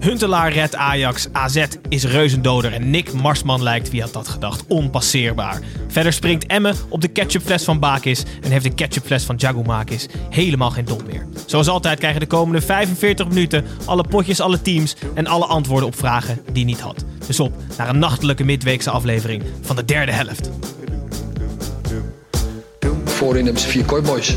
Huntelaar redt Ajax, AZ is reuzendoder en Nick Marsman lijkt, wie had dat gedacht, onpasseerbaar. Verder springt Emme op de ketchupfles van Bakis en heeft de ketchupfles van Jagumakis helemaal geen dom meer. Zoals altijd krijgen de komende 45 minuten alle potjes, alle teams en alle antwoorden op vragen die niet had. Dus op naar een nachtelijke midweekse aflevering van de derde helft. Voorin hebben ze vier kooiboys.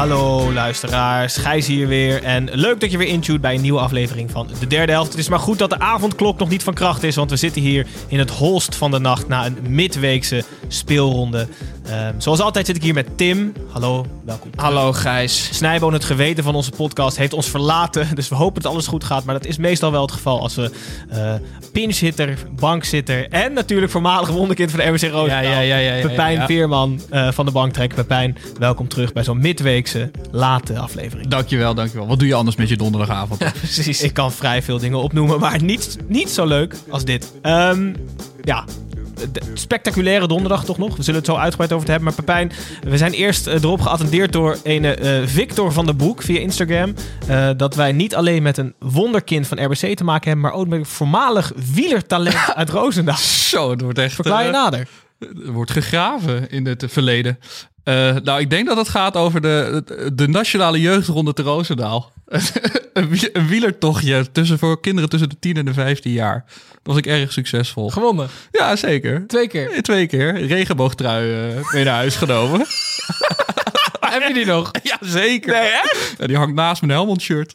Hallo luisteraars, Gijs hier weer. En leuk dat je weer intuned bij een nieuwe aflevering van de derde helft. Het is maar goed dat de avondklok nog niet van kracht is, want we zitten hier in het holst van de nacht na een midweekse speelronde. Ehm, zoals altijd zit ik hier met Tim. Hallo, welkom. Hallo Gijs. Snijboon, het geweten van onze podcast, heeft ons verlaten. Dus we hopen dat alles goed gaat. Maar dat is meestal wel het geval als we uh, pinchhitter, bankzitter en natuurlijk voormalig wonderkind van de RWC Roosendaal. Ja, ja, ja, ja, ja, Pepijn ja. Veerman eh, van de bank trekken. Pepijn, welkom terug bij zo'n midweekse late aflevering. Dankjewel, dankjewel. Wat doe je anders met je donderdagavond? Precies. Ik kan vrij veel dingen opnoemen, maar niet, niet zo leuk als dit. Ehm, ja, spectaculaire donderdag toch nog. We zullen het zo uitgebreid over het hebben. Maar Pepijn, we zijn eerst eh, erop geattendeerd door een eh, Victor van der Broek via Instagram. eh, dat wij niet alleen met een wonderkind van RBC te maken hebben, maar ook met een voormalig wielertalent uit Roosendaal. Zo, het wordt echt... Verklaar je eh, nader. Er wordt gegraven in het verleden. Eh, nou, ik denk dat het gaat over de, de nationale jeugdronde te Roosendaal. een, wie- een wielertochtje tussen, voor kinderen tussen de 10 en de 15 jaar. Dat was ik erg succesvol. Gewonnen. Ja, zeker. Twee keer. Eh, Twee keer. Regenboogtrui eh mee naar huis genomen. Heb je die nog? ja, zeker. Nee, Ja, die hangt naast mijn Helmond shirt.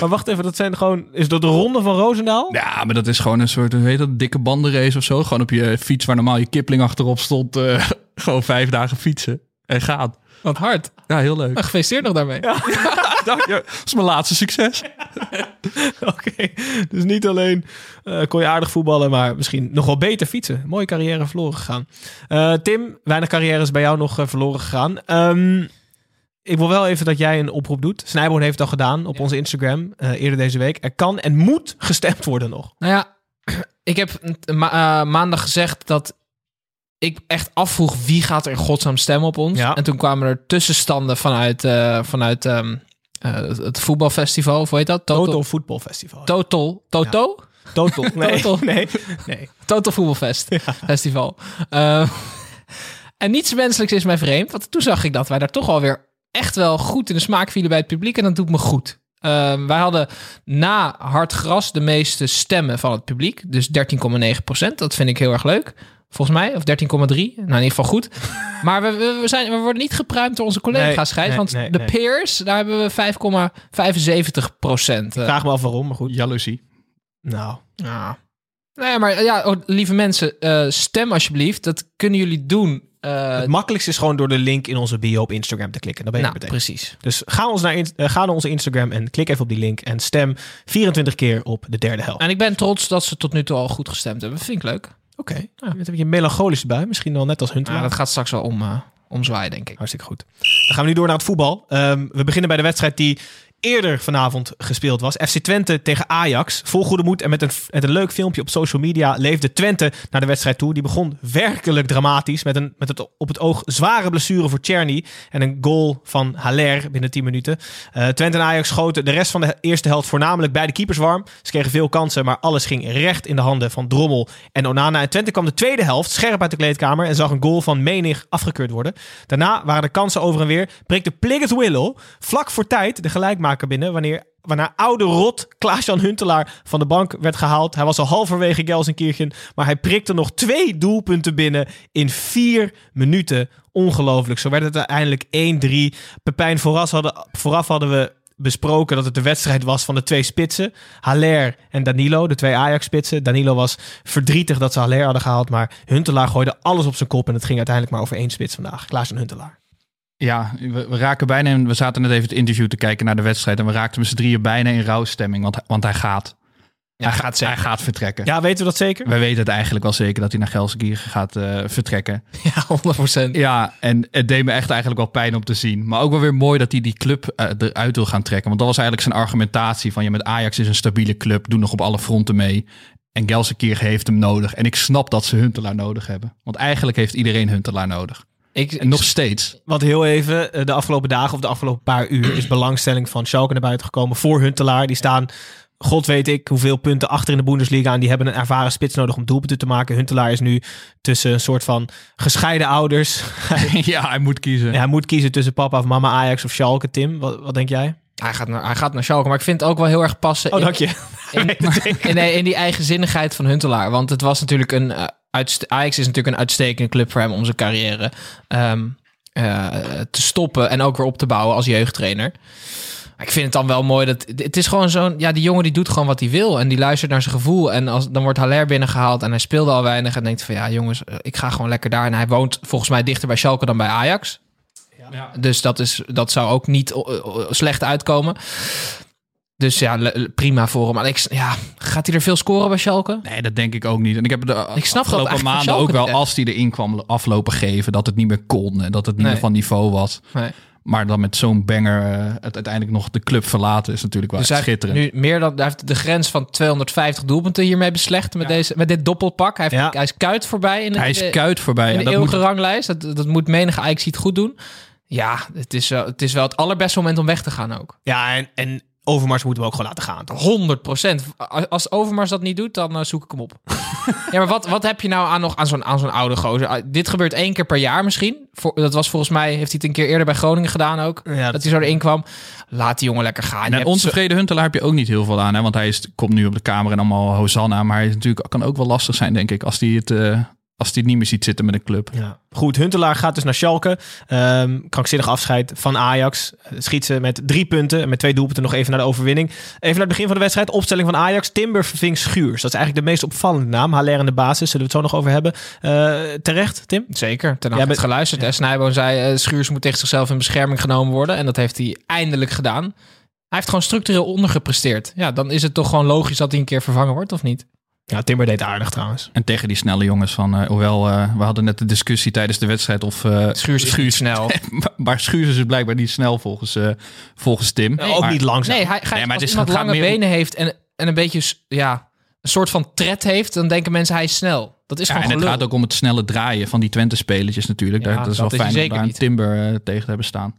Maar wacht even, dat zijn gewoon. Is dat de ronde van Roosendaal? Ja, maar dat is gewoon een soort, hoe heet dat, dikke bandenrace of zo. Gewoon op je fiets waar normaal je kipling achterop stond. eh, gewoon vijf dagen fietsen en gaan. Wat hard. Ja, heel leuk. Gefeliciteerd nog daarmee. Dank je. Dat is mijn laatste succes. Oké, dus niet alleen eh, kon je aardig voetballen, maar misschien nog wel beter fietsen. Mooie carrière verloren gegaan. Eh, Tim, weinig carrières bij jou nog eh, verloren gegaan. Ehm, ik wil wel even dat jij een oproep doet. Snijboon heeft het al gedaan op onze Instagram eh, eerder deze week. Er kan en moet gestemd worden nog. Nou ja, ik heb ma- maandag gezegd dat ik echt afvroeg wie gaat er in godsnaam stemmen op ons. Ja. En toen kwamen er tussenstanden vanuit, eh, vanuit ehm, eh, het- voetbalfestival. Of hoe heet dat? Total Football Festival. Total. Toto? Total. Nee, Total. nee, nee. Total Voetbalfest Festival. Eh, en niets menselijks is mij vreemd. Want toen zag ik dat wij daar toch alweer echt wel goed in de smaak vielen bij het publiek. En dat doet me goed. Eh, wij hadden na hard gras de meeste stemmen van het publiek. Dus 13,9 procent. Dat vind ik heel erg leuk. Volgens mij. Of 13,3. Nou, in ieder geval goed. Maar we, we, zijn, we worden niet gepruimd door onze collega's, Nee, Gijs. nee, want nee, de nee. peers, daar hebben we 5,75 procent. Ik vraag me af waarom, maar goed. Jaloezie. Nou, Ja. Nee, maar ja, oh, lieve mensen, eh, stem alsjeblieft. Dat kunnen jullie doen. eh, het makkelijkste is gewoon door de link in onze bio op Instagram te klikken. Dan ben je nou, meteen. precies. Dus ga, ons naar, eh, ga naar onze Instagram en klik even op die link en stem 24 keer op de derde helft. En ik ben trots dat ze tot nu toe al goed gestemd hebben. Vind ik leuk. Oké, nou, met een beetje een melancholische bui. Misschien wel net als hun. Maar dat gaat straks wel om, eh, omzwaaien, denk ik. Hartstikke goed. Dan gaan we nu door naar het voetbal. Ehm, we beginnen bij de wedstrijd die eerder vanavond gespeeld was. FC Twente tegen Ajax. Vol goede moed en met een, met een leuk filmpje op social media leefde Twente naar de wedstrijd toe. Die begon werkelijk dramatisch met, een, met het op het oog zware blessure voor Czerny en een goal van Haller binnen 10 minuten. Eh, Twente en Ajax schoten de rest van de eerste helft voornamelijk bij de keepers warm. Ze kregen veel kansen, maar alles ging recht in de handen van Drommel en Onana. En Twente kwam de tweede helft scherp uit de kleedkamer en zag een goal van Menig afgekeurd worden. Daarna waren de kansen over en weer. Prikte Pliget Willow vlak voor tijd de gelijkmaker binnen wanneer Waarna oude rot Klaas-Jan Huntelaar van de bank werd gehaald. Hij was al halverwege Gelsenkirchen. Maar hij prikte nog twee doelpunten binnen in vier minuten. Ongelooflijk. Zo werd het uiteindelijk 1-3. Pepijn, vooraf hadden, vooraf hadden we besproken dat het de wedstrijd was van de twee spitsen. Haller en Danilo, de twee Ajax-spitsen. Danilo was verdrietig dat ze Haller hadden gehaald. Maar Huntelaar gooide alles op zijn kop. En het ging uiteindelijk maar over één spits vandaag. Klaas-Jan Huntelaar. Ja, we, we raken bijna... in- We zaten net even het interview te kijken naar de wedstrijd... en we raakten met z'n drieën bijna in rouwstemming. Want, want hij gaat. hij, gaat hij gaat vertrekken. Ja, weten we dat zeker? Wij weten het eigenlijk wel zeker dat hij naar Gelsenkirchen gaat eh, vertrekken. Ja, 100%. Ja, en het deed me echt eigenlijk wel pijn om te zien. Maar ook wel weer mooi dat hij die club eh, eruit wil gaan trekken. Want dat was eigenlijk zijn argumentatie van... ja, met Ajax is een stabiele club, doe nog op alle fronten mee. En Gelsenkirchen heeft hem nodig. En ik snap dat ze Huntelaar nodig hebben. Want eigenlijk heeft iedereen Huntelaar nodig. Ik, En nog steeds. Want heel even, eh, de afgelopen dagen of de afgelopen paar uur is belangstelling van Schalke naar buiten gekomen voor Huntelaar. Die staan, god weet ik, hoeveel punten achter in de Bundesliga. En die hebben een ervaren spits nodig om doelpunten te maken. Huntelaar is nu tussen een soort van gescheiden ouders. ja, hij moet kiezen. Ja, hij moet kiezen tussen papa of mama Ajax of Schalke. Tim, wat, wat denk jij? hij, gaat naar, hij gaat naar Schalke, maar ik vind het ook wel heel erg passen Oh, in, dank je. in, in, in die eigenzinnigheid van Huntelaar. Want het was natuurlijk een... Ajax is natuurlijk een uitstekende club voor hem om zijn carrière ehm, eh, te stoppen en ook weer op te bouwen als jeugdtrainer. Ik vind het dan wel mooi dat het is gewoon zo'n ja die jongen die doet gewoon wat hij wil en die luistert naar zijn gevoel en als dan wordt Haller binnengehaald en hij speelde al weinig en denkt van ja jongens eh, ik ga gewoon lekker daar en hij woont volgens mij dichter bij Schalke dan bij Ajax. Dus dat, is, dat zou ook niet eh, slecht uitkomen. Dus ja, prima voor hem. Maar ik, ja, gaat hij er veel scoren bij Schalke? Nee, dat denk ik ook niet. En ik heb de Ik snap dat afgelopen maanden ook wel, als hij erin kwam, aflopen geven. Dat het niet meer kon en dat het niet Nee. meer van niveau was. Nee. Maar dan met zo'n banger eh, het uiteindelijk nog de club verlaten is natuurlijk wel Dus schitterend. nu meer dan hij heeft de grens van 250 doelpunten hiermee beslecht met, deze, met dit doppelpak. Hij, heeft, Ja. hij is kuit voorbij in, de- Hij is kuit voorbij. in de dat eeuwige moet, ranglijst. Dat, dat moet menige Ajax het goed doen. Ja, het is, wel, het is wel het allerbeste moment om weg te gaan ook. Ja, en, en Overmars moeten we ook gewoon laten gaan. Toch? 100 procent. Als Overmars dat niet doet, dan eh, zoek ik hem op. ja, maar wat, wat heb je nou aan nog aan zo'n aan zo'n oude gozer? Ah, dit gebeurt één keer per jaar misschien. Voor, dat was volgens mij, heeft hij het een keer eerder bij Groningen gedaan ook. Ja, dat hij zo erin kwam. Laat die jongen lekker gaan. En zo- ontevreden Huntelaar heb je ook niet heel veel aan. Hè? Want hij is, komt nu op de kamer en allemaal Hosanna. Maar hij is natuurlijk, kan ook wel lastig zijn, denk ik. Als hij het, eh, als hij het niet meer ziet zitten met een club. Ja. Goed, Huntelaar gaat dus naar Schalke. Ehm krankzinnig afscheid van Ajax. Schiet ze met drie punten en met twee doelpunten nog even naar de overwinning. Even naar het begin van de wedstrijd. Opstelling van Ajax. Timber verving Schuurs. Dat is eigenlijk de meest opvallende naam. Haller in de basis. Zullen we het zo nog over hebben. Eh, terecht, Tim? Zeker, ten Jij bent- geluisterd. hè. Snijboon zei, eh, Schuurs moet tegen zichzelf in bescherming genomen worden. En dat heeft hij eindelijk gedaan. Hij heeft gewoon structureel ondergepresteerd. Ja, dan is het toch gewoon logisch dat hij een keer vervangen wordt, of niet? Ja, Timber deed aardig trouwens. En tegen die snelle jongens van... eh, hoewel, eh, we hadden net de discussie tijdens de wedstrijd of... eh, Schuurs is niet snel. maar Schuurs is dus blijkbaar niet snel volgens, eh, volgens Tim. Ook Maar- niet langzaam. Nee, hij, Nee, maar het als is- iemand het gaat lange meer benen heeft en, en een beetje ja, een soort van tred heeft, dan denken mensen hij is snel. Dat is Ja, gewoon en het gaat ook om het snelle draaien van die Twente-spelertjes natuurlijk. Ja, Daar- dat is wel is hij fijn om zeker daar een. Timber tegen te hebben staan.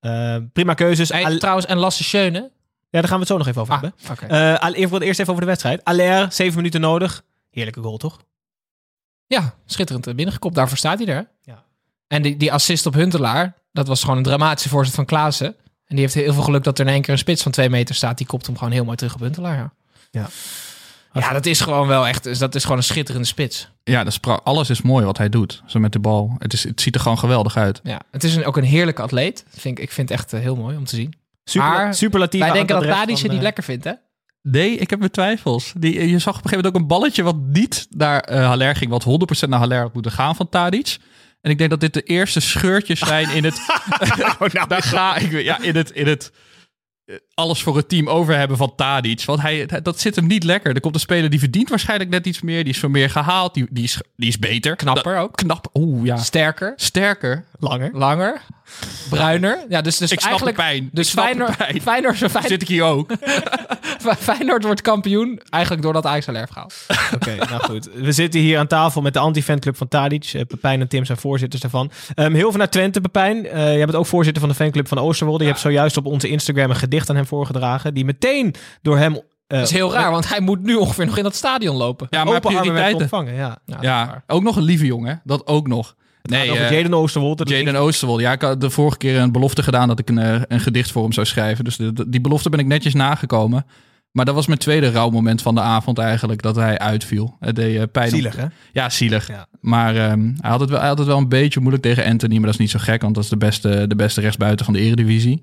Eh, prima keuzes. Hey, Al- trouwens, en Lasse Schöne. Ja, daar gaan we het zo nog even over Ah, hebben. Eh, al- eerst, eerst even over de wedstrijd. Aller, zeven minuten nodig. Heerlijke goal, toch? Ja, schitterend binnengekopt. Daarvoor staat hij er. Ja. En die, die assist op Huntelaar, dat was gewoon een dramatische voorzet van Klaassen. En die heeft heel veel geluk dat er in één keer een spits van twee meter staat. Die kopt hem gewoon heel mooi terug op Huntelaar. Ja, Ja. ja dat is gewoon wel echt, dus dat is gewoon een schitterende spits. Ja, dat is alles is mooi wat hij doet. Zo met de bal. Het, is, het ziet er gewoon geweldig uit. Ja, het is een, ook een heerlijke atleet. Vind ik, ik vind het echt eh, heel mooi om te zien. Super, Maar superlatief. Wij denken dat Tadic van, het niet eh, lekker vindt, hè? Nee, ik heb mijn twijfels. Die, je zag op een gegeven moment ook een balletje wat niet naar eh Haller ging. Wat 100% naar Haller had moeten gaan van Tadic. En ik denk dat dit de eerste scheurtjes zijn in het... nou, daar ga ik weer. Ja, in het... In het eh, alles voor het team over hebben van Tadic. Want hij, dat zit hem niet lekker. Er komt een speler die verdient waarschijnlijk net iets meer. Die is voor meer gehaald. Die, die, is, die is beter. Knapper ook. Knap. Oeh, ja. Sterker, Sterker. Langer. langer, bruiner. Ja, dus, dus Ik snap eigenlijk... de pijn. Dus Ik snap de Feyenoord, pijn. Feyenoord, Feyenoord, Zit ik hier ook. Feyenoord wordt kampioen eigenlijk doordat Ajax gehaald. Oké, nou goed. We zitten hier aan tafel met de anti-fanclub van Tadic. Eh, Pepijn en Tim zijn voorzitters daarvan. Ehm, heel veel naar Twente, Pepijn. Eh jij bent ook voorzitter van de fanclub van Oosterwolde. Je hebt zojuist op onze Instagram een gedicht aan hem voorgedragen. Die meteen door hem... eh, Dat is heel raar, want hij moet nu ongeveer nog in dat stadion lopen. Ja, maar open prioriteiten. ontvangen. Ja. Ja, is Ja, waar. ook nog een lieve jongen. Dat ook nog. Nee, over eh, Jaden Oosterwold. dat Jaden Oosterwold. Ja, ik had de vorige keer een belofte gedaan dat ik een, eh, een gedicht voor hem zou schrijven. Dus de- die belofte ben ik netjes nagekomen. Maar dat was mijn tweede rouwmoment van de avond eigenlijk, dat hij uitviel. Het deed eh, pijn. Zielig, hè? Ja, zielig. Ja. Maar ehm, hij, had het wel, hij had het wel een beetje moeilijk tegen Anthony. Maar dat is niet zo gek, want dat is de beste, de beste rechtsbuiten van de eredivisie.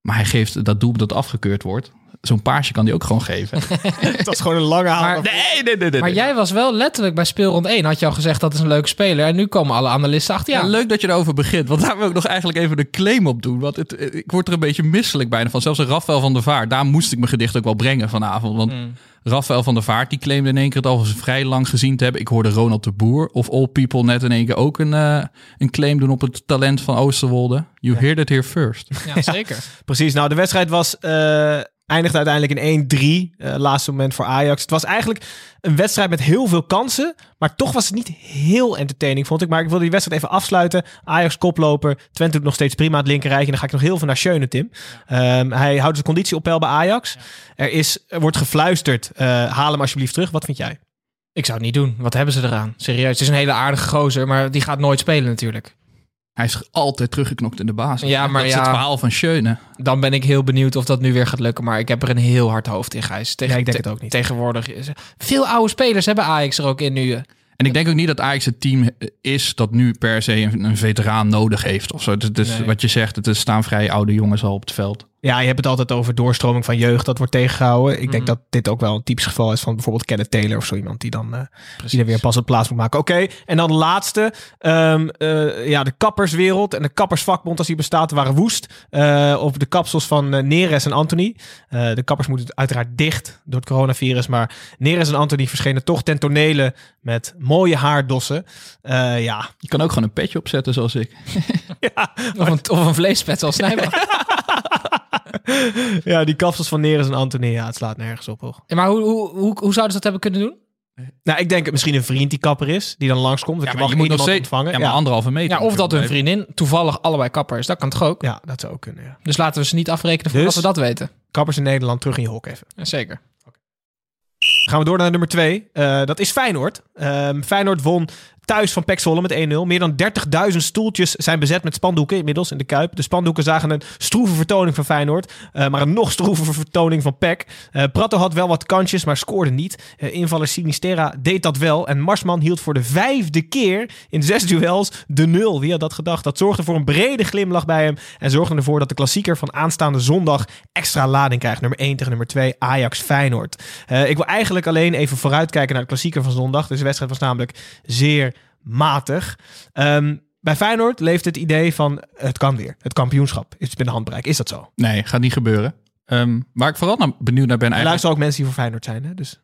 Maar hij geeft dat doel dat afgekeurd wordt. Zo'n paasje kan hij ook gewoon geven. Het was gewoon een lange haal. Maar- nee, nee, nee. nee. Maar jij was wel letterlijk bij speelrond 1. Had je al gezegd dat is een leuke speler. En nu komen alle analisten achter. Ja, Ja, leuk dat je erover begint. Want daar wil ik nog eigenlijk even de claim op doen. Want het, ik word er een beetje misselijk bijna van. Zelfs een Rafael van der Vaart. Daar moest ik mijn gedicht ook wel brengen vanavond. Want Mm. Rafael van der Vaart die claimde in één keer het al vrij lang gezien te hebben. Ik hoorde Ronald de Boer of All People net in één keer ook een, eh, een claim doen op het talent van Oosterwolde. You heard it here first. Ja, zeker. Precies. Nou, de wedstrijd was, eh eindigde uiteindelijk in 1-3. eh, laatste moment voor Ajax. Het was eigenlijk een wedstrijd met heel veel kansen. Maar toch was het niet heel entertaining, vond ik. Maar ik wilde die wedstrijd even afsluiten. Ajax koploper. Twente doet nog steeds prima aan het linkerrijtje. En dan ga ik nog heel veel naar Schöne, Tim. Ehm, hij houdt zijn conditie op peil bij Ajax. Er, is, er wordt gefluisterd. eh, haal hem alsjeblieft terug. Wat vind jij? Ik zou het niet doen. Wat hebben ze eraan? Serieus. Het is een hele aardige gozer. Maar die gaat nooit spelen natuurlijk. Hij is altijd teruggeknokt in de basis. Ja, maar dat is ja. het verhaal van Schöne. Dan ben ik heel benieuwd of dat nu weer gaat lukken. Maar ik heb er een heel hard hoofd in, Gijs. Tegen, Ja, ik denk te- het ook niet. Tegenwoordig. is- Veel oude spelers hebben Ajax er ook in nu. eh. En ik denk ook niet dat Ajax het team is dat nu per se een, een veteraan nodig heeft. Of zo. Het, het is Nee. wat je zegt, het is staan vrij oude jongens al op het veld. Ja, je hebt het altijd over doorstroming van jeugd. Dat wordt tegengehouden. Ik Mhm. denk dat dit ook wel een typisch geval is van bijvoorbeeld Kenneth Taylor of zo iemand die dan eh, die er weer pas op plaats moet maken. Oké, en dan de laatste. Ehm, eh, ja, de kapperswereld en de kappersvakbond als die bestaat waren woest. eh over de kapsels van Neres en Anthony. Eh, de kappers moeten uiteraard dicht door het coronavirus. Maar Neres en Anthony verschenen toch ten tonele met mooie haardossen. Eh, ja, Je kan ook gewoon een petje opzetten zoals ik. Of een, of een vleespet zoals Snijboom. ja, die kapsels van Neres en Anthony. Ja, het slaat nergens op hoor. Ja, maar hoe, hoe, hoe, hoe zouden ze dat hebben kunnen doen? Nou, ik denk misschien een vriend die kapper is, die dan langskomt. Ja, Ik maar mag je moet nog steeds ontvangen. Ja, maar anderhalve meter. Ja, of dat hun vriendin toevallig allebei kapper is. Dat kan toch ook? Ja, dat zou ook kunnen, ja. Dus laten we ze niet afrekenen voordat Dus- we dat weten. Kappers in Nederland, terug in je hok even. Ja, zeker. Gaan we door naar nummer twee. Eh, dat is Feyenoord. Ehm, Feyenoord won thuis van PEC Zwolle met 1-0. Meer dan 30.000 stoeltjes zijn bezet met spandoeken inmiddels in de Kuip. De spandoeken zagen een stroeve vertoning van Feyenoord. eh, maar een nog stroeve vertoning van PEC. Eh Prato had wel wat kansjes, maar scoorde niet. Eh, invaller Sinisterra deed dat wel. En Marsman hield voor de vijfde keer in zes duels de nul. Wie had dat gedacht? Dat zorgde voor een brede glimlach bij hem. En zorgde ervoor dat de klassieker van aanstaande zondag extra lading krijgt. Nummer 1 tegen nummer 2, Ajax Feyenoord. Ik wil eigenlijk alleen even vooruitkijken naar de klassieker van zondag. Deze wedstrijd was namelijk zeer matig. Ehm, bij Feyenoord leeft het idee van het kan weer. Het kampioenschap is binnen handbereik. Is dat zo? Nee, gaat niet gebeuren. Ehm, waar ik vooral naar benieuwd naar ben Er eigenlijk... luisteren ook mensen die voor Feyenoord zijn. Hè? Dus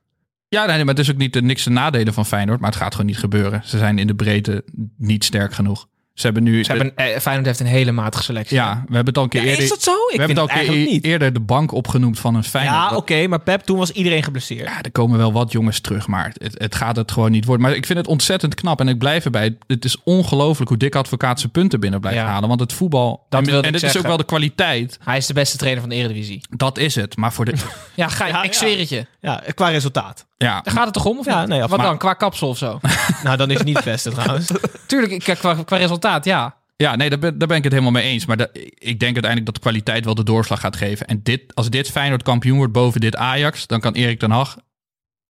Ja, nee, maar het is ook niet, eh, niks de nadelen van Feyenoord. Maar het gaat gewoon niet gebeuren. Ze zijn in de breedte niet sterk genoeg. Ze hebben nu... Ze hebben, eh, Feyenoord heeft een hele matige selectie. ja, we hebben het al een keer Ja, eerder... is dat zo? Ik we hebben vind het al het een keer eigenlijk niet. eerder de bank opgenoemd van een Feyenoord. ja, oké. maar Pep, toen was iedereen geblesseerd. Ja, er komen wel wat jongens terug, maar het, het gaat het gewoon niet worden. Maar ik vind het ontzettend knap en ik blijf erbij. Het is ongelooflijk hoe Dick Advocaat zijn punten binnen blijft Ja. halen. Want het voetbal, Dat en, wilde en ik dit is ook wel de kwaliteit, Hij is de beste trainer van de Eredivisie. dat is het. Maar voor de... Ja, ga, Ja, ik ja. zweer het je. Ja, qua resultaat. Ja, Daar gaat het toch om? Of Ja, niet? nee, of- Wat maar- dan? Qua kapsel of zo? nou, dan is het niet het beste trouwens. Tuurlijk, ik- qua, qua resultaat, ja. ja nee, daar ben, daar ben ik het helemaal mee eens. Maar dat- ik denk uiteindelijk dat de kwaliteit wel de doorslag gaat geven. En dit, als dit Feyenoord kampioen wordt boven dit Ajax, dan kan Erik ten Hag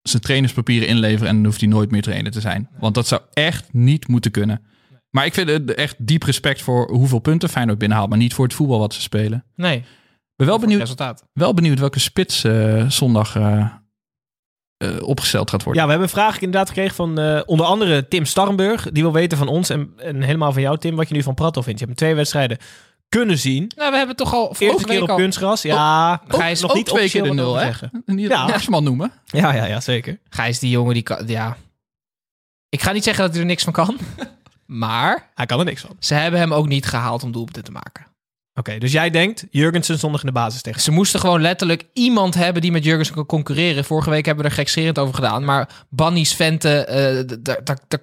zijn trainerspapieren inleveren en dan hoeft hij nooit meer trainer te zijn. Want dat zou echt niet moeten kunnen. Maar ik vind het echt diep respect voor hoeveel punten Feyenoord binnenhaalt, maar niet voor het voetbal wat ze spelen. Nee, Ik ben wel benieuwd, resultaat. wel benieuwd welke spits eh, zondag eh, eh, opgesteld gaat worden. Ja, we hebben een vraag inderdaad gekregen van eh, onder andere Tim Starrenburg. Die wil weten van ons en, en helemaal van jou, Tim, wat je nu van Prato vindt. Je hebt hem twee wedstrijden kunnen zien. Nou, we hebben toch al Eerste vorige keer week op al... kunstgras. Ja, ook- Gijs, nog ook niet twee keer de nul, hè? Ja. ja. Marsman noemen. Ja, ja, ja, zeker. Gijs, die jongen, die kan... Ja. Ik ga niet zeggen dat hij er niks van kan. maar Hij kan er niks van. ze hebben hem ook niet gehaald om doelpunten te maken. Oké, dus jij denkt Jurgensen zondag in de basis tegen. Ze moesten gewoon letterlijk iemand hebben die met Jurgensen kan concurreren. Vorige week hebben we er gekscherend over gedaan. Maar Bannies, Vente, eh,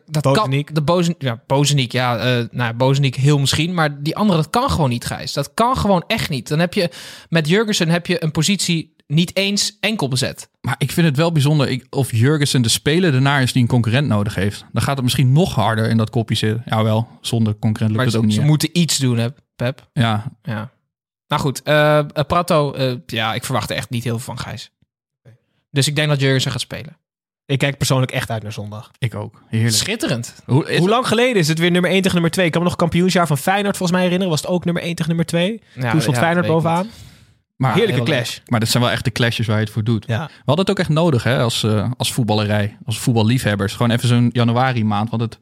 dat kan... De Bozen, ja, Bozeniek, ja. eh nou, Bozeniek heel misschien. Maar die andere, dat kan gewoon niet, Gijs. Dat kan gewoon echt niet. Dan heb je met Jurgensen heb je een positie niet eens enkel bezet. Maar ik vind het wel bijzonder ik, of Jurgensen de speler ernaar is die een concurrent nodig heeft. Dan gaat het misschien nog harder in dat kopje zitten. Ja, wel, zonder concurrent lukt Maar het ze, ook niet. ze moeten iets doen, hè, Pep. Ja, Ja. Nou goed, eh, eh, Prato, eh, ja, ik verwacht er echt niet heel veel van Gijs. Dus ik denk dat Jurgensen gaat spelen. Ik kijk persoonlijk echt uit naar zondag. ik ook. Heerlijk. Schitterend. Hoe, is- Hoe lang geleden is het weer nummer 1 tegen nummer 2? Ik kan me nog kampioensjaar van Feyenoord volgens mij herinneren. Was het ook nummer 1 tegen nummer 2? Ja, Toen stond ja, Feyenoord bovenaan. maar, Heerlijke heel clash. maar dat zijn wel echt de clashes waar je het voor doet. Ja. We hadden het ook echt nodig hè, als, eh, als voetballerij, als voetballiefhebbers. Gewoon even zo'n januari maand, want het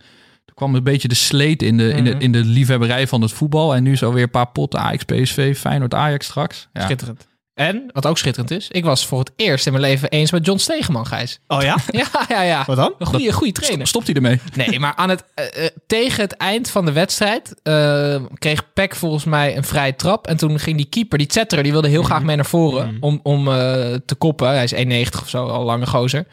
kwam een beetje de sleet in de, in, de, in de liefhebberij van het voetbal. En nu is alweer een paar potten Ajax, PSV, Feyenoord, Ajax straks. Ja. Schitterend. En, wat ook schitterend is, ik was voor het eerst in mijn leven eens met John Stegeman, Gijs. Oh ja? Ja, ja, ja. Wat dan? Een goede, goede trainer. Stopt hij ermee? Nee, maar aan het, eh, eh, tegen het eind van de wedstrijd eh, kreeg Peck volgens mij een vrije trap. En toen ging die keeper, die Zetterer, die wilde heel graag mee naar voren om, om eh, te koppen. Hij is 1,90 of zo, al lange gozer.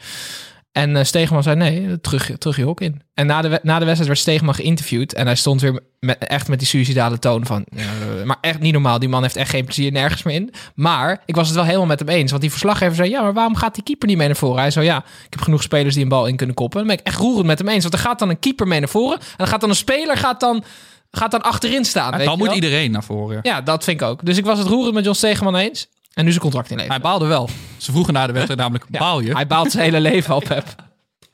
En uh, Stegeman zei nee, terug, terug je hok in. En na de, na de wedstrijd werd Stegeman geïnterviewd. En hij stond weer met, echt met die suicidale toon van... Uh, maar echt niet normaal, die man heeft echt geen plezier nergens meer in. Maar ik was het wel helemaal met hem eens. Want die verslaggever zei, ja, maar waarom gaat die keeper niet mee naar voren? Hij zei, ja, ik heb genoeg spelers die een bal in kunnen koppen. En dan ben ik echt roerend met hem eens. Want er gaat dan een keeper mee naar voren. En dan gaat dan een speler gaat dan, gaat dan achterin staan. Weet dan moet iedereen naar voren. Ja, dat vind ik ook. Dus ik was het roerend met John Stegeman eens. En nu zijn contract in leven. Hij baalde wel. Ze vroegen na de wedstrijd namelijk, Ja, baal je? Hij baalt zijn hele leven al, Pep.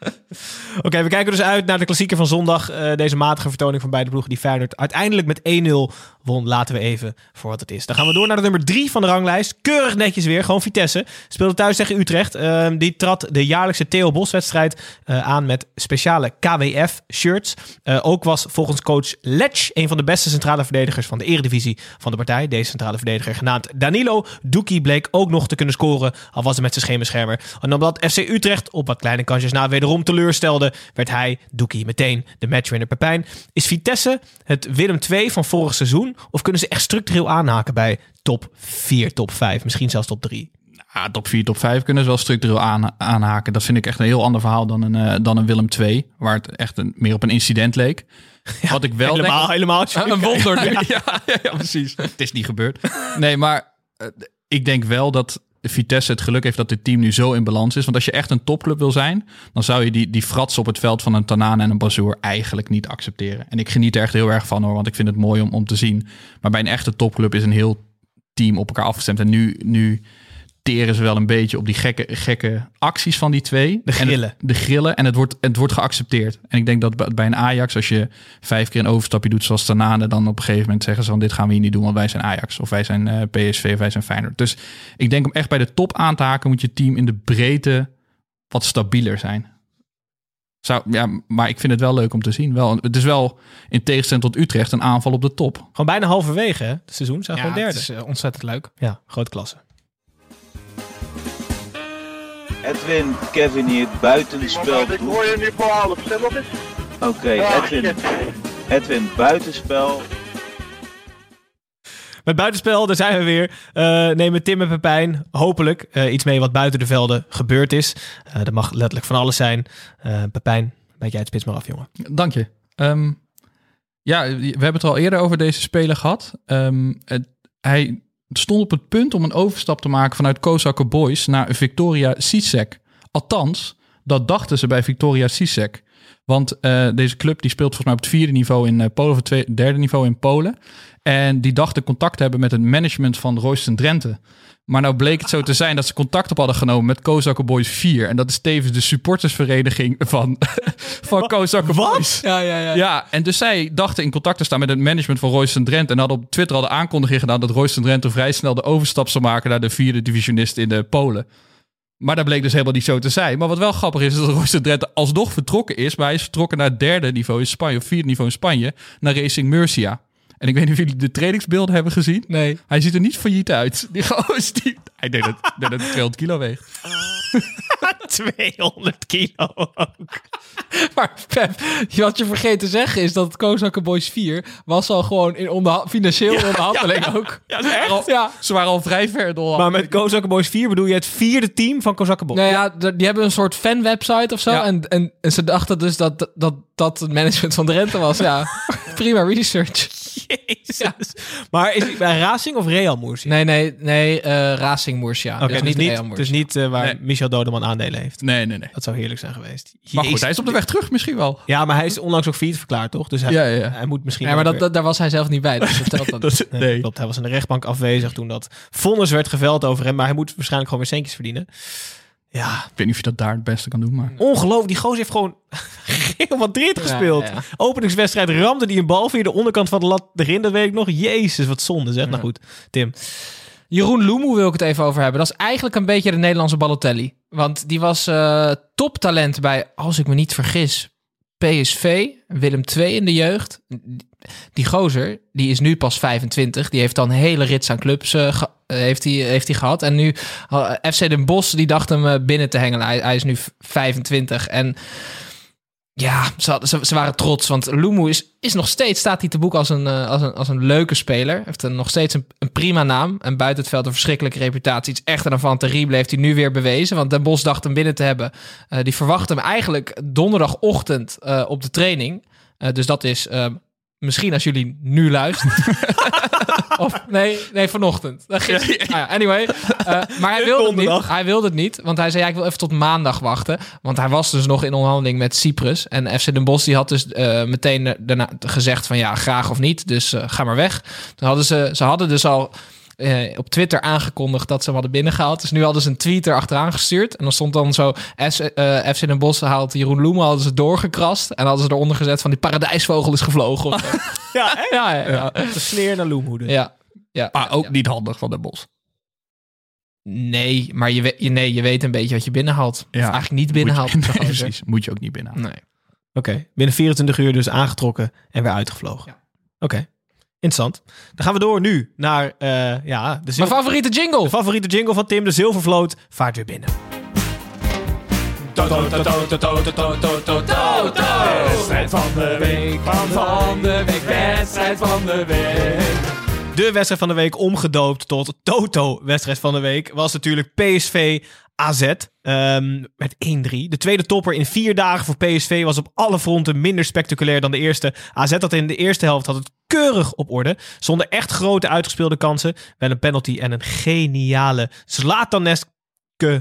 Oké, we kijken dus uit naar de klassieker van zondag. Uh, deze matige vertoning van beide ploegen die Feyenoord uiteindelijk met 1-0 won. Laten we even voor wat het is. Dan gaan we door naar de nummer 3 van de ranglijst. Keurig netjes weer, gewoon Vitesse. Speelde thuis tegen Utrecht. Uh, die trad de jaarlijkse Theo Bos wedstrijd uh, aan met speciale KWF shirts. Uh, ook was volgens coach Letch een van de beste centrale verdedigers van de eredivisie van de partij. Deze centrale verdediger genaamd Danilo Duki bleek ook nog te kunnen scoren. Al was hij met zijn schemerschermer. En omdat FC Utrecht op wat kleine kansjes na wederom teleurstelde, werd hij, Doekie, meteen de matchwinner Pepijn. Is Vitesse het Willem II van vorig seizoen? Of kunnen ze echt structureel aanhaken bij top 4, top 5, misschien zelfs top 3? Ja, top 4, top 5 kunnen ze wel structureel aan, aanhaken. Dat vind ik echt een heel ander verhaal dan een, uh, dan een Willem 2, waar het echt een, meer op een incident leek. Ja, Wat ik wel helemaal, denk, helemaal een wonder. ja, ja, ja, precies. Het is niet gebeurd. Nee, maar uh, ik denk wel dat Vitesse het geluk heeft dat dit team nu zo in balans is. Want als je echt een topclub wil zijn, dan zou je die, die frats op het veld van een Tanaan en een Bazoer eigenlijk niet accepteren. En ik geniet er echt heel erg van hoor, want ik vind het mooi om, om te zien. Maar bij een echte topclub is een heel team op elkaar afgestemd. En nu, nu teren ze wel een beetje op die gekke, gekke acties van die twee. De grillen. Het, de grillen. En het wordt, het wordt geaccepteerd. En ik denk dat bij een Ajax, als je vijf keer een overstapje doet zoals Tanane, dan op een gegeven moment zeggen ze van dit gaan we hier niet doen, want wij zijn Ajax. Of wij zijn uh, PSV, of wij zijn Feyenoord. Dus ik denk om echt bij de top aan te haken, moet je team in de breedte wat stabieler zijn. Zou, ja, maar ik vind het wel leuk om te zien. Wel, het is wel in tegenstelling tot Utrecht een aanval op de top. Gewoon bijna halverwege hè? het seizoen. Zijn ja, gewoon derde. Het is uh, ontzettend leuk. Ja, grote klasse. Edwin, Kevin hier, buitenspel. Ik hoor je nu voor half, stem nog eens. Oké, Edwin. Edwin, buitenspel. Met buitenspel, daar zijn we weer. Uh, nemen Tim en Pepijn hopelijk uh, iets mee wat buiten de velden gebeurd is. Uh, dat mag letterlijk van alles zijn. Pepijn, weet jij het spits maar af, jongen. Dank je. Um, ja, we hebben het al eerder over deze speler gehad. Um, het, hij stond op het punt om een overstap te maken vanuit Kozakker Boys naar Victoria Sisek. Althans, dat dachten ze bij Victoria Sisek. Want uh, deze club die speelt volgens mij op het vierde niveau in uh, Polen, of het tweede, derde niveau in Polen. En die dachten contact te hebben met het management van Royston Drenthe. Maar nou bleek het zo te zijn dat ze contact op hadden genomen met Kozakker Boys 4. En dat is tevens de supportersvereniging van, van Kozakker Boys. Ja, ja, ja. Ja, en dus zij dachten in contact te staan met het management van Royston Drenthe. En hadden op Twitter al de aankondiging gedaan dat Royston Drenthe vrij snel de overstap zou maken naar de vierde divisionist in de Polen. Maar dat bleek dus helemaal niet zo te zijn. Maar wat wel grappig is, is dat Royston Drenthe alsnog vertrokken is. Maar hij is vertrokken naar het derde niveau in Spanje, of vierde niveau in Spanje, naar Racing Murcia. En ik weet niet of jullie de trainingsbeelden hebben gezien. Nee. Hij ziet er niet failliet uit. Die goos, die... Hij denkt dat, dat het 200 kilo weegt. 200 kilo ook. Maar Pep, wat je vergeet te zeggen is dat Kozakker Boys 4 was al gewoon in onderha financieel ja, onderhandeling ja, ja. ook. Ja, dat is echt? Al, ja. Ze waren al vrij ver door. Maar met Kozakker Boys 4 bedoel je het vierde team van Kozakker Boys? Nou ja, die hebben een soort fanwebsite of zo. Ja. En, en, en ze dachten dus dat dat, dat het management van Drenthe was. Ja, prima research. Jezus. Maar is hij bij Racing of Real Murcia? Nee, nee, nee. eh Racing Murcia. Oké, dus dus niet niet, Real Murcia. dus niet eh, waar Nee. Michel Dodeman aandelen heeft. Nee, nee, nee. Dat zou heerlijk zijn geweest. Maar goed, hij is op de weg terug misschien wel. Ja, maar hij is onlangs ook failliet verklaard, toch? Dus hij, Ja, ja, ja. hij moet misschien... Ja, maar dat, weer- dat, daar was hij zelf niet bij. Dus dat dan. Nee, Nee. klopt. Hij was in de rechtbank afwezig toen dat vonnis werd geveld over hem. Maar hij moet waarschijnlijk gewoon weer centjes verdienen. Ja, Ik weet niet of je dat daar het beste kan doen, maar... ongelooflijk. Die gozer heeft gewoon Real Madrid gespeeld. ja. Openingswedstrijd ramde die een bal via de onderkant van de lat erin. Dat weet ik nog. Jezus, wat zonde zeg. Nou goed, Tim. Jeroen Loemoe wil ik het even over hebben. Dat is eigenlijk een beetje de Nederlandse Balotelli. Want die was eh, toptalent bij, als ik me niet vergis, PSV, Willem II in de jeugd. Die gozer, die is nu pas 25. Die heeft dan een hele rits aan clubs ge- eh, heeft hij heeft hij gehad. En nu, eh, FC Den Bosch, die dacht hem eh, binnen te hengelen. Hij, is nu 25 en... Ja, ze, ze, waren trots, want Lumu is, is nog steeds, staat hij te boek als een, eh, als een, als een leuke speler. Heeft een, nog steeds een, een prima naam en buiten het veld een verschrikkelijke reputatie. Iets echter dan van terrible heeft hij nu weer bewezen, want Den Bos dacht hem binnen te hebben. Eh, die verwacht hem eigenlijk donderdagochtend eh, op de training. Eh, dus dat is eh, misschien als jullie nu luisteren. of nee, nee, vanochtend. Dat ging- Ah ja, anyway, eh, maar hij wilde het niet. Hij wilde het niet, want hij zei ja, ik wil even tot maandag wachten. Want hij was dus nog in onderhandeling met Cyprus. En FC Den Bosch die had dus eh, meteen daarna gezegd van ja, graag of niet. Dus eh, ga maar weg. Toen hadden ze, ze hadden dus al eh, op Twitter aangekondigd dat ze hem hadden binnengehaald. Dus nu hadden ze een tweet erachteraan gestuurd. En dan stond dan zo, S, eh, FC Den Bosch haalt Jeroen Loemen, hadden ze doorgekrast. En hadden ze eronder gezet van die paradijsvogel is gevlogen. of. Ja, ja, ja, ja. De sneer naar Loemhoede. ja. ja. Maar ook niet handig van de Bos. Nee, maar je, weet- je, nee, je weet een beetje wat je binnenhaalt. Ja. Of eigenlijk niet binnenhaalt. Moet je, nee, precies. Moet je ook niet binnenhalen. Nee. Oké, binnen 24 uur dus aangetrokken en weer uitgevlogen. Oké, interessant. Dan gaan we door nu naar eh, ja, de, Mijn favoriete jingle. de favoriete jingle van Tim, de Zilvervloot, vaart weer binnen. Wedstrijd van de week, van de week, wedstrijd van de week. De wedstrijd van de week omgedoopt tot Toto wedstrijd van de week was natuurlijk PSV AZ ehm, met 1-3. De tweede topper in vier dagen voor PSV was op alle fronten minder spectaculair dan de eerste. AZ had in de eerste helft had het keurig op orde. Zonder echt grote uitgespeelde kansen. Wel een penalty en een geniale Zlataneske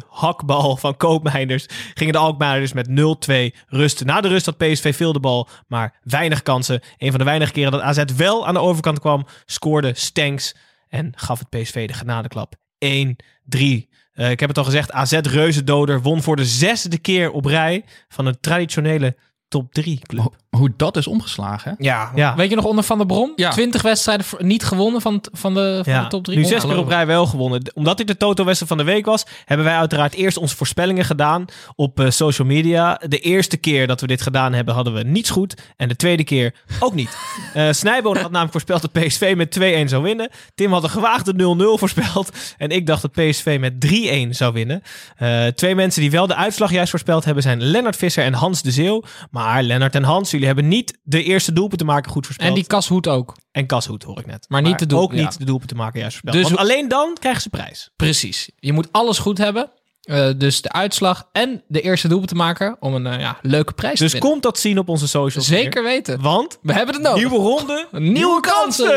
hakbal van Koopmeiners. Gingen de Alkmaarders met 0-2 rust. Na de rust had PSV veel de bal, maar weinig kansen. Een van de weinige keren dat AZ wel aan de overkant kwam, scoorde Stenks en gaf het PSV de genadeklap. 1-3. Eh, ik heb het al gezegd, AZ Reuzendoder won voor de zesde keer op rij van een traditionele top 3 club. Ho- Hoe dat is omgeslagen. Ja, Ja. weet je nog onder Van der Brom? Ja. 20 wedstrijden niet gewonnen van, van, de, van de top 3. Nu zes keer op rij wel gewonnen. Omdat dit de Toto-wedstrijd van de week was, hebben wij uiteraard eerst onze voorspellingen gedaan op eh, social media. De eerste keer dat we dit gedaan hebben, hadden we niets goed. En de tweede keer ook niet. Eh Snijboon had namelijk voorspeld dat PSV met 2-1 zou winnen. Tim had een gewaagde 0-0 voorspeld. En ik dacht dat PSV met 3-1 zou winnen. Eh, twee mensen die wel de uitslag juist voorspeld hebben zijn Lennart Visser en Hans de Zeeuw. Maar Lennart en Hans, jullie hebben niet de eerste doelpunt te maken goed voorspeld. En die Kashoed ook. En Kashoed hoor ik net. Maar niet de doel- Ook ja. niet de doelpunt te maken juist voorspeld. Dus Want alleen dan krijgen ze prijs. Precies. Je moet alles goed hebben. Eh, dus de uitslag en de eerste doelpunt te maken om een eh, ja, leuke prijs Dus te winnen. komt dat zien op onze socials. Zeker weer. weten. Want We hebben het nodig. nieuwe ronde, Nieuwe kansen.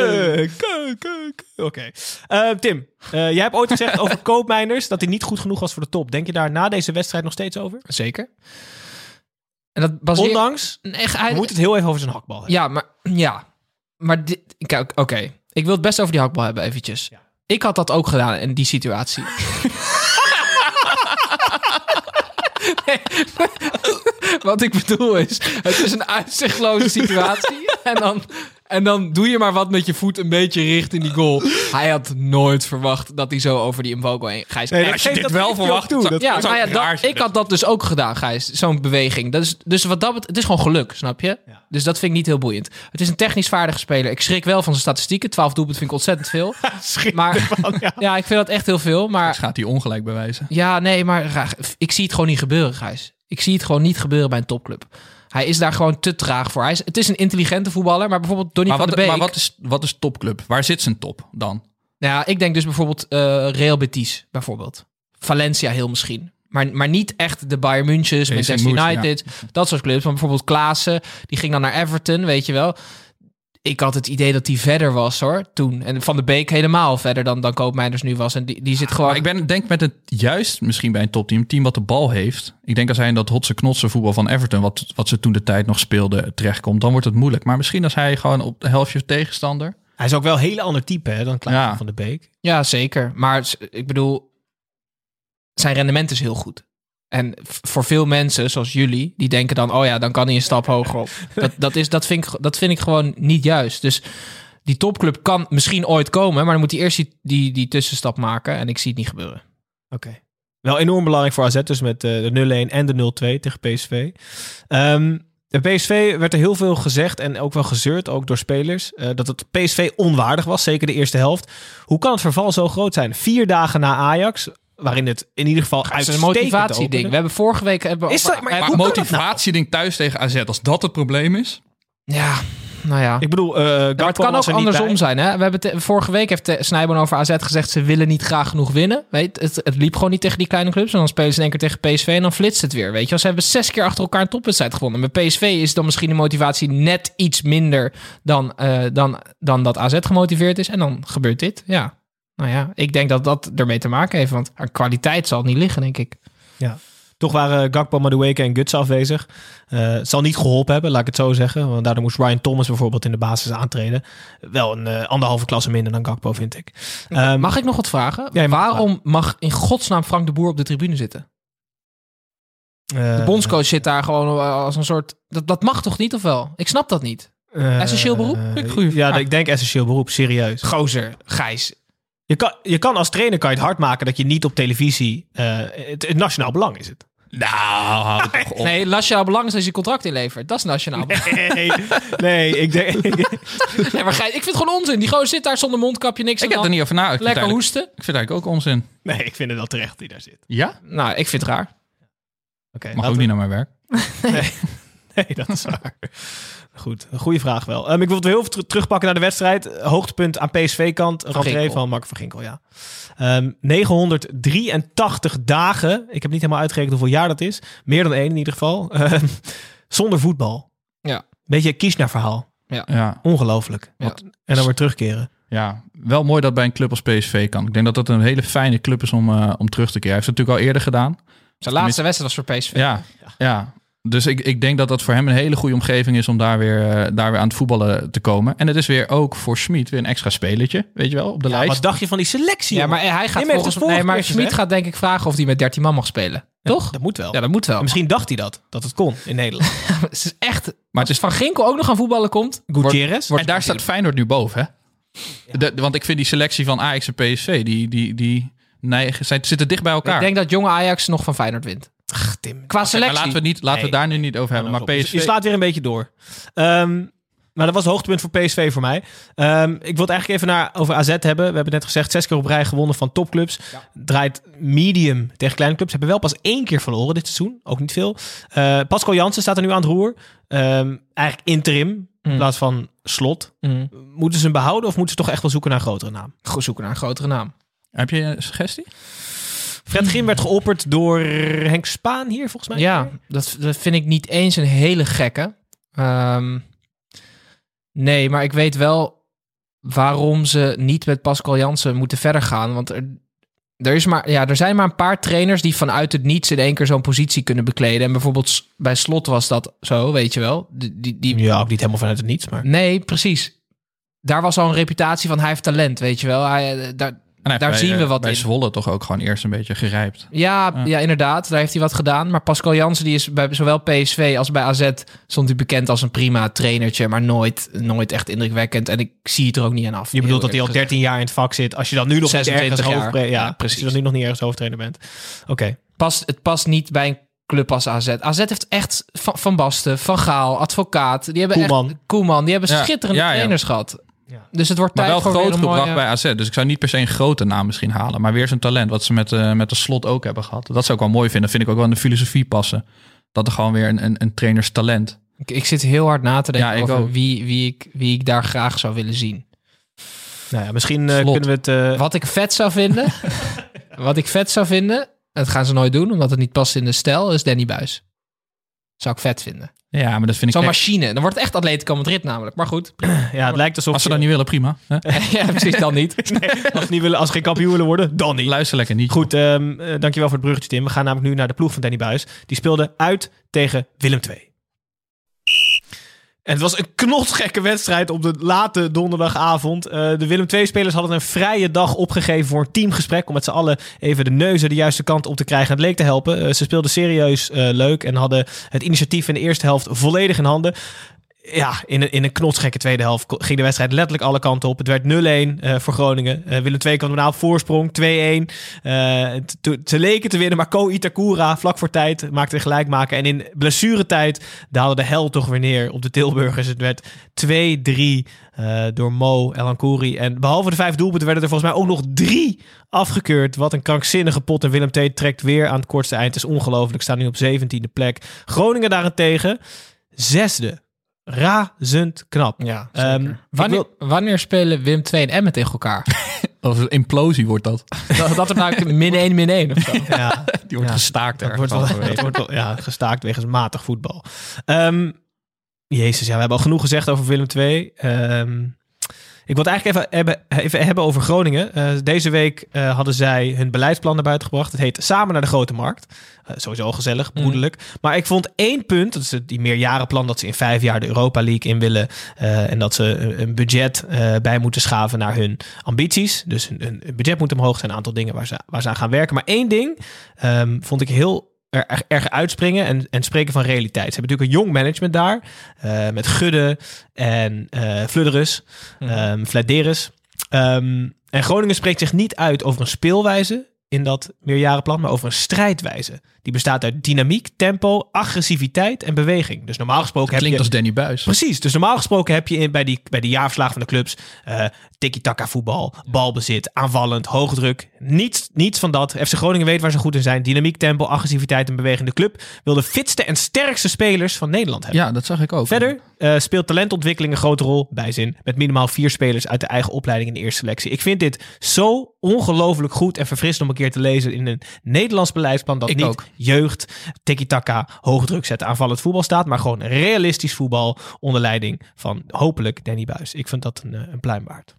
Kijk, kijk. Oké. Eh, Tim, jij hebt ooit gezegd over koopmijners dat hij niet goed genoeg was voor de top. Denk je daar na deze wedstrijd nog steeds over? Zeker. En dat baseert... Ondanks, Nee, we moeten het heel even over zijn hakbal hebben. Ja, maar... Ja. Maar dit... Kijk, oké. Ik wil het best over die hakbal hebben eventjes. Ik had dat ook gedaan in die situatie. Nee, Wat ik bedoel is, het is een uitzichtloze situatie. En dan, en dan doe je maar wat met je voet een beetje richting die goal. Hij had nooit verwacht dat hij zo over die Mvogo heen... Gijs, Nee, geef dit dat wel verwacht, toe. zou- Dat- ja, nou ja, dat, ik had dat dus ook gedaan, Gijs. Zo'n beweging. Dat is, dus wat dat het is gewoon geluk, snap je? Ja. Dus dat vind ik niet heel boeiend. Het is een technisch vaardige speler. Ik schrik wel van zijn statistieken. 12 doelpunten vind ik ontzettend veel. Schrik Maar ervan, ja. ja, ik vind dat echt heel veel. Maar Dus gaat hij ongelijk bewijzen. ja, nee, maar graag- ik zie het gewoon niet gebeuren, Gijs. Ik zie het gewoon niet gebeuren bij een topclub. Hij is daar gewoon te traag voor. Hij is, het is een intelligente voetballer, maar bijvoorbeeld Donny Maar, van wat, de Beek... maar wat, is, wat is topclub? Waar zit zijn top dan? Nou ja, ik denk dus bijvoorbeeld eh, Real Betis, bijvoorbeeld. Valencia heel misschien. Maar, maar niet echt de Bayern Münchens, Manchester ja. United, dat soort clubs. Maar bijvoorbeeld Klaassen, die ging dan naar Everton, weet je wel. Ik had het idee dat hij verder was hoor, toen. En Van de Beek helemaal verder dan, dan Koopmeiners nu was. En die, die zit gewoon... Maar ik ben, denk met het juist misschien bij een topteam, een team wat de bal heeft. Ik denk als hij in dat hotse knotse voetbal van Everton, wat, wat ze toen de tijd nog speelden, terechtkomt, dan wordt het moeilijk. Maar misschien als hij gewoon op de helftje tegenstander. Hij is ook wel een hele ander type hè, dan Klein Ja. van de Beek. Ja, zeker. Maar ik bedoel, zijn rendement is heel goed. En voor veel mensen, zoals jullie, die denken dan, oh ja, dan kan hij een stap hoger op. Dat, dat, is, dat, vind ik, dat vind ik gewoon niet juist. Dus die topclub kan misschien ooit komen, maar dan moet hij eerst die, die, die tussenstap maken. En ik zie het niet gebeuren. Oké. Wel enorm belangrijk voor AZ, dus met eh, de 0-1 en de 0-2 tegen PSV. Ehm de PSV werd er heel veel gezegd en ook wel gezeurd, ook door spelers, eh, dat het PSV onwaardig was, zeker de eerste helft. Hoe kan het verval zo groot zijn? Vier dagen na Ajax, waarin het in ieder geval Het is een motivatieding. We hebben vorige week... Hebben we Is dat- maar nou? motivatieding thuis tegen AZ, als dat het probleem is. Ja, nou ja. Ik bedoel, eh Gakpo het kan ook er andersom bij. zijn. Hè? We hebben te- vorige week heeft Snijboon over AZ gezegd... ze willen niet graag genoeg winnen. Weet, het, het liep gewoon niet tegen die kleine clubs. En dan spelen ze in één keer tegen PSV en dan flitst het weer. Weet je? wel. Ze hebben zes keer achter elkaar een topwedstrijd gewonnen. Met PSV is dan misschien de motivatie net iets minder... dan, eh, dan, dan dat AZ gemotiveerd is. En dan gebeurt dit. Ja, nou ja, ik denk dat dat ermee te maken heeft. Want aan kwaliteit zal het niet liggen, denk ik. Toch waren Gakpo, Madueke en Guts afwezig. Eh, het zal niet geholpen hebben, laat ik het zo zeggen. Want daardoor moest Ryan Thomas bijvoorbeeld in de basis aantreden. Wel een eh, anderhalve klasse minder dan Gakpo, vind ik. Ehm, Mag ik nog wat vragen? Ja, mag Waarom mag in godsnaam Frank de Boer op de tribune zitten? eh, De bondscoach zit daar gewoon als een soort... Dat, dat mag toch niet, of wel? Ik snap dat niet. eh, essentieel beroep? eh, Goeie ja, vraag. ik denk essentieel beroep, serieus. Gozer, Gijs. Je kan, je kan als trainer kan je het hard maken dat je niet op televisie... eh, het, het nationaal belang is het. Nou, hou toch op. Nee, nationaal belang is als je contract inlevert. Dat is nationaal belang. Nee, nee ik denk... Nee, maar Gijs, ik vind het gewoon onzin. Die gozer zit daar zonder mondkapje, niks Ik heb er niet over na. Het Lekker hoesten. Ik vind het eigenlijk ook onzin. nee, ik vind het wel terecht hij daar zit. Ja? Nou, ik vind het raar. Oké, Mag laten ook we- niet naar mijn werk. Nee, dat is waar. Goed, een goede vraag wel. Ehm, ik wil het weer heel veel ter- terugpakken naar de wedstrijd. Hoogtepunt aan PSV-kant. Een rentree van Mark van Ginkel, ja. Ehm 983 dagen. Ik heb niet helemaal uitgerekend hoeveel jaar dat is. Meer dan één in ieder geval. Ehm, zonder voetbal. Ja. Beetje een Kiesna-verhaal. Ja. Ongelooflijk. Ja. En dan weer terugkeren. ja, wel mooi dat bij een club als PSV kan. Ik denk dat dat een hele fijne club is om, eh, om terug te keren. Hij heeft het natuurlijk al eerder gedaan. Zijn laatste wedstrijd was voor PSV. Ja, ja. Dus ik, ik denk dat dat voor hem een hele goede omgeving is om daar weer, eh, daar weer aan het voetballen te komen. En het is weer ook voor Schmid weer een extra spelertje, weet je wel, op de Ja, lijst. wat dacht je van die selectie? Ja, maar hij gaat heeft volgens Nee, maar Schmid gaat denk ik vragen of hij met 13 man mag spelen. Toch? Dat moet wel. Ja, dat moet wel. Misschien dacht hij dat. Dat het kon in Nederland. Het is echt... Maar het is Van Ginkel ook nog aan voetballen komt. Gutierrez. en daar staat Feyenoord nu boven, hè? De- want ik vind die selectie van Ajax en PSV, die, die, die neigen, zijn, zitten dicht bij elkaar. Ik denk dat jonge Ajax nog van Feyenoord wint. Ach, Tim. Qua Maar selectie. laten we, niet, laten we Nee. het daar nu niet over hebben. Maar Je- PSV... Je slaat weer een beetje door. Ehm, maar dat was het hoogtepunt voor PSV voor mij. Ehm, ik wil het eigenlijk even naar, over AZ hebben. We hebben net gezegd, zes keer op rij gewonnen van topclubs. Draait medium tegen kleine clubs. Hebben wel pas één keer verloren dit seizoen. Ook niet veel. Eh, Pascal Jansen staat er nu aan het roer. Ehm, eigenlijk interim in Mm. plaats van slot. Mm. Moeten ze hem behouden of moeten ze toch echt wel zoeken naar een grotere naam? Goed zoeken naar een grotere naam. Heb je een suggestie? Fred Grim werd geopperd door Henk Spaan hier volgens mij. Ja, dat, dat vind ik niet eens een hele gekke. Ehm, nee, maar ik weet wel waarom ze niet met Pascal Jansen moeten verder gaan. Want er, er, is maar, ja, er zijn maar een paar trainers die vanuit het niets in één keer zo'n positie kunnen bekleden. En bijvoorbeeld bij Slot was dat zo, weet je wel. Die, die, die, Ja, ook niet helemaal vanuit het niets, maar... Nee, precies. Daar was al een reputatie van hij heeft talent, weet je wel. Hij, eh, daar, Daar bij, zien we eh, wat bij in. Zwolle toch ook gewoon eerst een beetje gerijpt. Ja, ja. inderdaad. Daar heeft hij wat gedaan. Maar Pascal Jansen, die is bij zowel PSV als bij AZ... stond hij bekend als een prima trainertje... maar nooit, nooit echt indrukwekkend. En ik zie het er ook niet aan af. Je bedoelt dat hij al eerlijk 13 jaar in het vak zit. Als je dan nu nog niet 26 ergens jaar. Ja, Ja, precies. Als je dan nu nog niet ergens hoofdtrainer bent. Oké. Past, het past niet bij een club als AZ. AZ heeft echt Van, van Basten, Van Gaal, advocaat. Die hebben Koeman. echt... Koeman. Die hebben Ja, schitterende ja, ja. trainers gehad. Ja. Dus het wordt Maar tijd wel voor weer groot een gebracht mooie- bij AZ. Dus ik zou niet per se een grote naam misschien halen. Maar weer zijn talent. Wat ze met, eh, met de slot ook hebben gehad. Dat zou ik wel mooi vinden. Vind ik ook wel in de filosofie passen. Dat er gewoon weer een, een, een trainers talent. Ik, ik zit heel hard na te denken Ja, ik over ook. wie, wie, ik, wie ik daar graag zou willen zien. Nou ja, misschien eh, kunnen we het... eh, Wat ik vet zou vinden, wat ik vet zou vinden, dat gaan ze nooit doen, omdat het niet past in de stijl, is Danny Buis. Zou ik vet vinden. Ja, maar dat vind ik Zo'n echt- machine. Dan wordt het echt Atletico Madrid namelijk. Maar goed. Ja, het lijkt alsof... Als ze dat niet willen, prima. Hè? ja, precies dan niet. als, ze niet willen, als ze geen kampioen willen worden, dan niet. Luister lekker niet. Goed, ehm, eh, dankjewel voor het bruggetje, Tim. We gaan namelijk nu naar de ploeg van Danny Buis. Die speelde uit tegen Willem II. En het was een knotsgekke wedstrijd op de late donderdagavond. Eh, de Willem II-spelers hadden een vrije dag opgegeven voor een teamgesprek... om met z'n allen even de neuzen de juiste kant op te krijgen en het leek te helpen. Eh, ze speelden serieus eh, leuk en hadden het initiatief in de eerste helft volledig in handen. Ja, in een, in een knotsgekke tweede helft ging de wedstrijd letterlijk alle kanten op. Het werd 0-1 eh, voor Groningen. Eh, Willem II kwam daarna op voorsprong, 2-1. Eh, t- t- ze leken te winnen, maar Ko Itakura vlak voor tijd maakte een gelijkmaker. En in blessuretijd daalde de hel toch weer neer op de Tilburgers. Het werd 2-3 eh, door Mo Elankouri. En behalve de vijf doelpunten werden er volgens mij ook nog drie afgekeurd. Wat een krankzinnige pot. En Willem II trekt weer aan het kortste eind. Het is ongelooflijk. Staan nu op 17e plek. Groningen daarentegen, zesde. Razend knap. Ja, Ehm, Wanneer, wil- wanneer spelen Wim 2 en Emmen tegen elkaar? Een implosie wordt dat. dat, dat er nou min 1, min 1 of zo. ja, Die wordt Ja, gestaakt dat wordt wel, halverwege. dat wordt wel ja, gestaakt wegens matig voetbal. Ehm, Jezus, ja, we hebben al genoeg gezegd over Willem II. Ehm, ik wil het eigenlijk even hebben, even hebben over Groningen. Eh, deze week eh, hadden zij hun beleidsplan naar buiten gebracht. Het heet Samen naar de Grote Markt. Eh, sowieso al gezellig, broederlijk. Maar ik vond één punt, dat is die meerjarenplan... dat ze in vijf jaar de Europa League in willen... en dat ze een- budget bij moeten schaven naar hun ambities. Dus een budget moet omhoog zijn, een aantal dingen waar ze, waar ze aan gaan werken. Maar één ding ehm, vond ik heel erg, erg uitspringen en, en spreken van realiteit. Ze hebben natuurlijk een jong management daar. eh, met Gudde en eh Fludderus, ehm Flederis. Ehm, en Groningen spreekt zich niet uit over een speelwijze in dat meerjarenplan, maar over een strijdwijze. Die bestaat uit dynamiek, tempo, agressiviteit en beweging. Dus normaal gesproken heb Klinkt je... als Danny Buis. Precies, dus normaal gesproken heb je in, bij, die, bij de jaarverslagen van de clubs eh tiki-taka voetbal, balbezit, aanvallend, hoogdruk. Niets, niets van dat. FC Groningen weet waar ze goed in zijn. Dynamiek, tempo, agressiviteit en beweging. De club wil de fitste en sterkste spelers van Nederland hebben. Ja, dat zag ik ook. Verder eh, speelt talentontwikkeling een grote rol, bijzin, met minimaal vier spelers uit de eigen opleiding in de eerste selectie. Ik vind dit zo ongelooflijk goed en verfrissend om een keer te lezen in een Nederlands beleidsplan dat Ik niet ook. jeugd, tiki-taka, hoogdruk zetten, aanvallend voetbal staat, maar gewoon realistisch voetbal onder leiding van hopelijk Danny Buis. Ik vind dat een, eh, een pluim waard.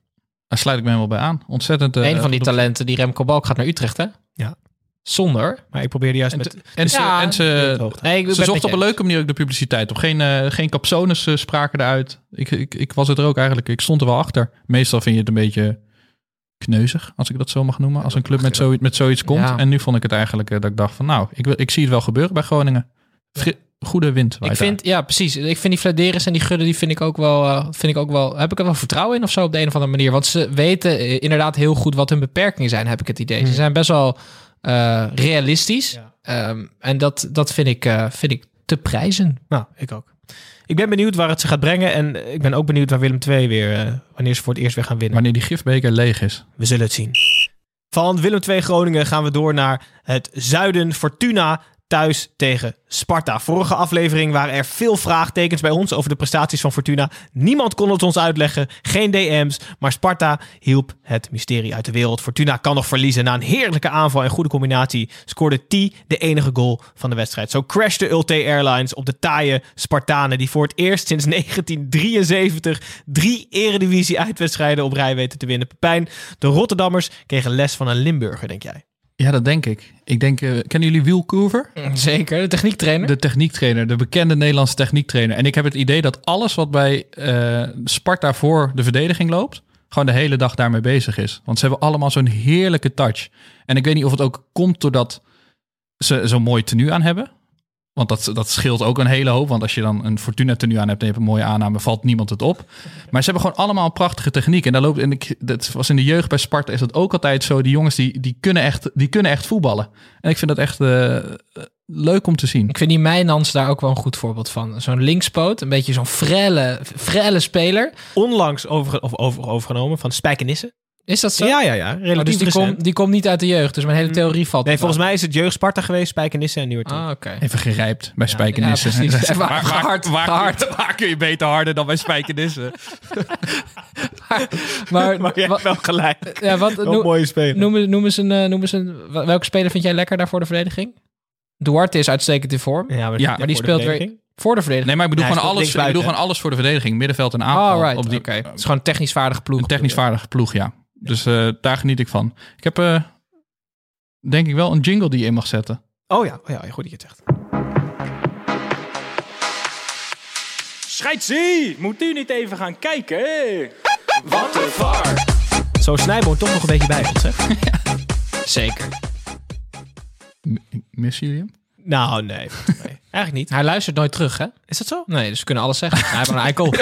Daar sluit ik me helemaal bij aan. Ontzettend. eh, een van die talenten, die Remco Balk, gaat naar Utrecht, hè? Ja. Zonder. Maar ik probeerde juist En, met... en ze, Ja, en ze. Nee, ik ze zocht op een leuke manier ook de publiciteit op. Geen, eh geen capsones spraken eruit. Ik, ik, ik was het er ook eigenlijk. Ik stond er wel achter. Meestal vind je het een beetje kneuzig, als ik dat zo mag noemen. Als een club met, zoiets met zoiets komt. Ja. En nu vond ik het eigenlijk eh, dat ik dacht van nou, ik, wil- ik zie het wel gebeuren bij Groningen. Fri- goede wind. Ik vind, ja, precies. Ik vind die Flederis en die Gudde, die vind ik ook wel, eh, vind ik ook wel, heb ik er wel vertrouwen in of zo op de een of andere manier. Want ze weten eh, inderdaad heel goed wat hun beperkingen zijn, heb ik het idee. Ze zijn best wel eh, realistisch. Ja. Ehm, en dat, dat vind ik, eh, vind ik te prijzen. Nou, ik ook. Ik ben benieuwd waar het ze gaat brengen en ik ben ook benieuwd waar Willem II weer, eh, wanneer ze voor het eerst weer gaan winnen. Wanneer die gifbeker leeg is. We zullen het zien. Van Willem II Groningen gaan we door naar het zuiden Fortuna thuis tegen Sparta. Vorige aflevering waren er veel vraagtekens bij ons over de prestaties van Fortuna. Niemand kon het ons uitleggen, geen DM's, maar Sparta hielp het mysterie uit de wereld. Fortuna kan nog verliezen. Na een heerlijke aanval en goede combinatie scoorde T de enige goal van de wedstrijd. Zo crashte Ulte Airlines op de taaie Spartanen die voor het eerst sinds 1973 drie eredivisie uitwedstrijden op rij weten te winnen. Pepijn, de Rotterdammers kregen les van een Limburger, denk jij? Ja, dat denk ik. Ik denk, eh, kennen jullie Wiel Koever? Zeker, de techniektrainer. De techniektrainer, de bekende Nederlandse techniektrainer. En ik heb het idee dat alles wat bij eh, Sparta voor de verdediging loopt, gewoon de hele dag daarmee bezig is. Want ze hebben allemaal zo'n heerlijke touch. En ik weet niet of het ook komt doordat ze zo'n mooi tenue aan hebben. Want dat, dat scheelt ook een hele hoop. Want als je dan een Fortuna tenue aan hebt en je hebt een mooie aanname, valt niemand het op. Maar ze hebben gewoon allemaal een prachtige techniek. En daar loopt, en ik, dat was in de jeugd bij Sparta, is dat ook altijd zo. Die jongens die, die, kunnen, echt, die kunnen echt voetballen. En ik vind dat echt eh, leuk om te zien. Ik vind die Mijnans daar ook wel een goed voorbeeld van. Zo'n linkspoot, een beetje zo'n frelle, frelle speler. Onlangs over, of over, overgenomen van Spijkenisse. Is dat zo? Ja, ja, ja. Relatief Oh, dus die, komt die komt niet uit de jeugd. Dus mijn hele theorie valt. Nee, volgens mij is het jeugd Sparta geweest, Spijkenisse en Nieuwertoe. Ah, oké. Even gerijpt bij Spijkenissen. ja, precies. Even waar, waar, gehard, waar, gehard. waar kun je beter harder dan bij Spijkenissen? Maar, Maar jij wel gelijk. ja, wat, Wel noem, mooie speler. noem, eens- noem eens een, eh, noem eens een, welke speler vind jij lekker daar voor de verdediging? Duarte is uitstekend in vorm. Ja, maar, Ja, maar die speelt weer-. Voor de verdediging. Nee, maar ik bedoel, gewoon, alles, ik bedoel gewoon alles voor de verdediging. Middenveld en aanval. Oh, right. op die, Oké. Het is gewoon een technisch vaardige ploeg. Een technisch vaardige ploeg, ja. Dus eh, daar geniet ik van. Ik heb eh, denk ik wel een jingle die je in mag zetten. Oh ja, oh ja goed dat je het zegt. Scheidsie, moet u niet even gaan kijken? Wat een var. Zo Snijboon toch nog een beetje bij ons, hè? Zeker. M- Missen jullie hem? Nou, nee. Eigenlijk niet. Hij luistert nooit terug, hè? Is dat zo? Nee, dus we kunnen alles zeggen. Hij heeft een eikel.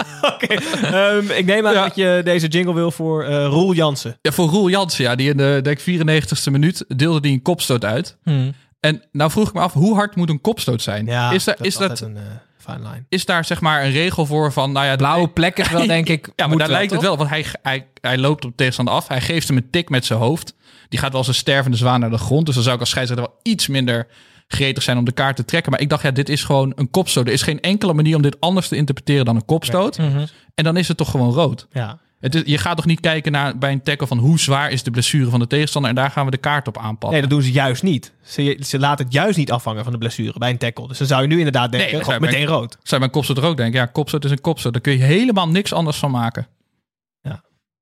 Oké. Ehm, ik neem aan dat je deze jingle wil voor eh Roel Jansen. Ja, voor Roel Jansen, ja, die in de denk ik, 94ste minuut deelde die een kopstoot uit. Hmm. En nou vroeg ik me af, hoe hard moet een kopstoot zijn? Ja, is, daar, dat is, dat, een eh, fine line. is daar zeg maar een regel voor van, nou ja... Blauwe plek is wel, denk ik. Ja, maar daar wel, lijkt het wel, want hij, hij, hij loopt op de tegenstander af. Hij geeft hem een tik met zijn hoofd. Die gaat wel als een stervende zwaan naar de grond. Dus dan zou ik als scheidsrechter wel iets minder gretig zijn om de kaart te trekken. Maar ik dacht, ja, dit is gewoon een kopstoot. Er is geen enkele manier om dit anders te interpreteren dan een kopstoot. Mhm. En dan is het toch gewoon rood. Ja. Het is, je gaat toch niet kijken naar, bij een tackle van hoe zwaar is de blessure van de tegenstander. En daar gaan we de kaart op aanpassen. Nee, dat doen ze juist niet. Ze, ze laten het juist niet afhangen van de blessure bij een tackle. Dus dan zou je nu inderdaad denken, zou meteen rood. Zou mijn kopstoot er ook denken? Ja, kopstoot is een kopstoot. Daar kun je helemaal niks anders van maken.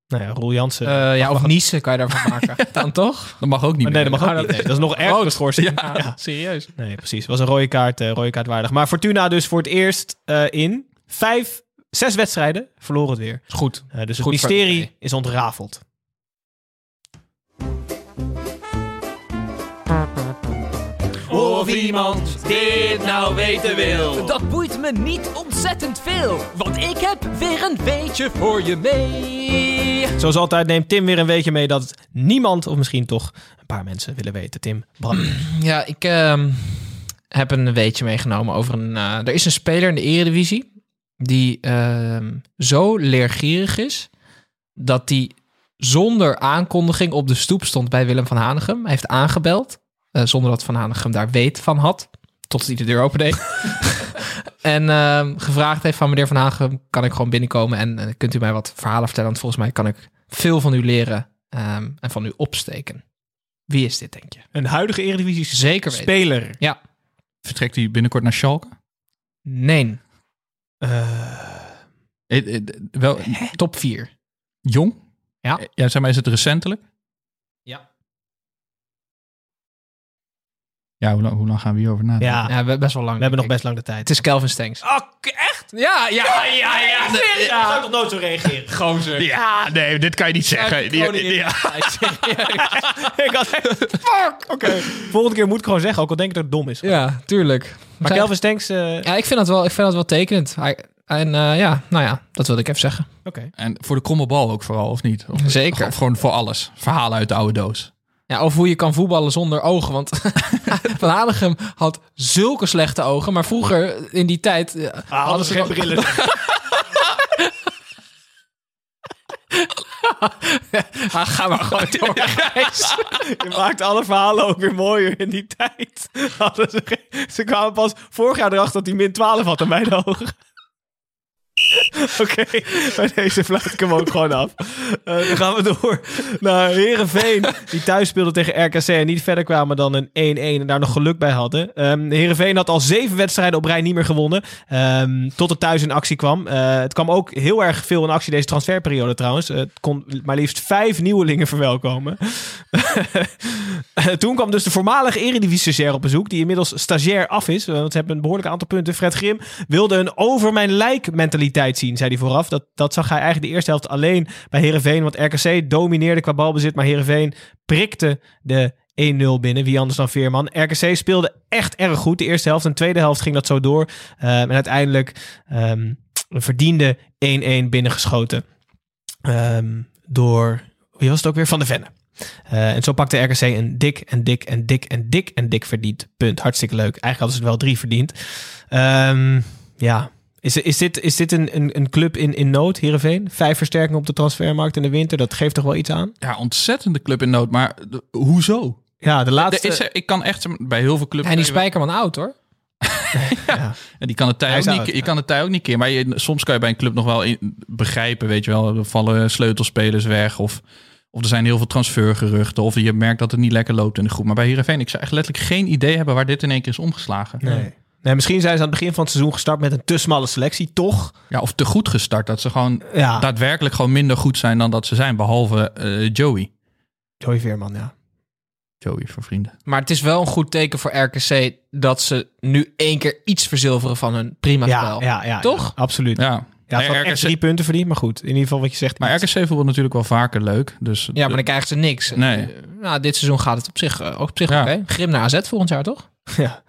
Nou ja, Roel Jansen. Eh, ja, of niezen kan je daarvan maken. Dan toch? Dat mag ook niet Maar nee, meer. dat mag ook niet. Nee, dat is nog erger geschorst. Ja, serieus. Nee, precies. was een rode kaart, eh, rode kaart waardig. Maar Fortuna dus voor het eerst eh, in vijf, zes wedstrijden verloren het weer. Is goed. Dus Goed het mysterie is ontrafeld. Of iemand dit nou weten wil. Dat boeit me niet ontzettend veel, want ik heb weer een weetje voor je mee. Zoals altijd neemt Tim weer een weetje mee dat niemand, of misschien toch een paar mensen willen weten. Tim, brand. Ja, ik ehm, heb een weetje meegenomen over een... eh, er is een speler in de eredivisie die ehm, zo leergierig is dat hij zonder aankondiging op de stoep stond bij Willem van Hanegem. Hij heeft aangebeld, eh, zonder dat Van Hanegem daar weet van had, tot hij de deur opende. en ehm, gevraagd heeft van meneer Van Hanegem, kan ik gewoon binnenkomen en eh, kunt u mij wat verhalen vertellen? Want volgens mij kan ik veel van u leren ehm, en van u opsteken. Wie is dit, denk je? Een huidige Eredivisie Zeker weten. speler. Ja. Vertrekt hij binnenkort naar Schalke? Nee. Eh, Eh, wel Top 4. jong? Ja. Ja, zeg maar, is het recentelijk? Ja, hoe lang, hoe lang gaan we hierover nadenken? ja, Ja, we hebben best wel lang. we hebben nog best lang de tijd. Het is Kelvin Stengs. Oh, echt? Ja, ja, ja, ja. ja, Ik zou toch nooit zo reageren? Gozer. Ja, nee, dit kan je niet zeggen. Die- ja. ik had echt... Fuck! Oké. Volgende keer moet ik gewoon zeggen, ook al denk ik dat het dom is. Ja, tuurlijk. Maar Kelvin Stenks... eh, Ja, ik vind dat wel, ik vind dat wel tekenend. Hij, en eh, ja, nou ja, dat wilde ik even zeggen. Oké. En voor de kromme bal ook vooral, of niet? Of, Zeker. Of gewoon voor alles. Verhalen uit de oude doos. Ja, of hoe je kan voetballen zonder ogen. Want Van Hanegem had zulke slechte ogen. Maar vroeger, in die tijd... eh, Ah, hadden ze geen brillen. Ga maar gewoon door, Gijs. Je maakt alle verhalen ook weer mooier in die tijd. Ze, ze kwamen pas vorig jaar erachter dat hij min 12 had aan mijn ogen. Oké, deze fluit ik hem ook gewoon af. Eh, dan gaan we door naar Herenveen, die thuis speelde tegen RKC en niet verder kwamen dan een 1-1 en daar nog geluk bij hadden. Ehm Herenveen had al zeven wedstrijden op rij niet meer gewonnen, ehm, tot het thuis in actie kwam. Eh, het kwam ook heel erg veel in actie deze transferperiode trouwens. Het kon maar liefst vijf nieuwelingen verwelkomen. Toen kwam dus de voormalige eredivisie-stagiair op bezoek, die inmiddels stagiair af is. Want ze hebben een behoorlijk aantal punten. Fred Grim wilde een over mijn lijk mentaliteit zien, zei hij vooraf. Dat, dat zag hij eigenlijk de eerste helft alleen bij Herenveen. Want RKC domineerde qua balbezit, maar Herenveen prikte de 1-0 binnen. Wie anders dan Veerman. RKC speelde echt erg goed. De eerste helft en de tweede helft ging dat zo door. Eh, en uiteindelijk ehm, een verdiende 1-1 binnengeschoten. Ehm, door, wie was het ook weer? Van de Venne. Eh, en zo pakte RKC een dik en dik en dik en dik en dik verdiend punt. Hartstikke leuk. Eigenlijk hadden ze er wel drie verdiend. Ehm, ja, is, is dit, is dit een, een, een club in, in nood, Heerenveen? Vijf versterkingen op de transfermarkt in de winter. Dat geeft toch wel iets aan? Ja, ontzettende club in nood. Maar de- hoezo? Ja, de laatste... is er- ik kan echt bij heel veel clubs... En die Spijkerman oud, hoor. En die kan het tij ook niet, je kan het tij ook niet keer. Maar je, soms kan je bij een club nog wel in, begrijpen, weet je wel. Er vallen sleutelspelers weg of, of er zijn heel veel transfergeruchten. Of je merkt dat het niet lekker loopt in de groep. Maar bij Heerenveen, ik zou echt letterlijk geen idee hebben waar dit in één keer is omgeslagen. Nee. Nee, misschien zijn ze aan het begin van het seizoen gestart met een te smalle selectie, toch? Ja, of te goed gestart. Dat ze gewoon Ja. daadwerkelijk gewoon minder goed zijn dan dat ze zijn. Behalve eh, Joey. Joey Veerman, ja. Joey voor vrienden. Maar het is wel een goed teken voor RKC dat ze nu één keer iets verzilveren van hun prima Ja, spel. ja, ja, Toch? ja, absoluut. Ja, Ja. Nee, echt RKC drie punten verdiend, maar goed. In ieder geval wat je zegt. Maar RKC voetbal natuurlijk wel vaker leuk. Dus Ja, maar dan krijgen ze niks. Nee. Eh, Nou, dit seizoen gaat het op zich, eh, op zich Ja. oké. Grim naar AZ volgend jaar, toch? ja,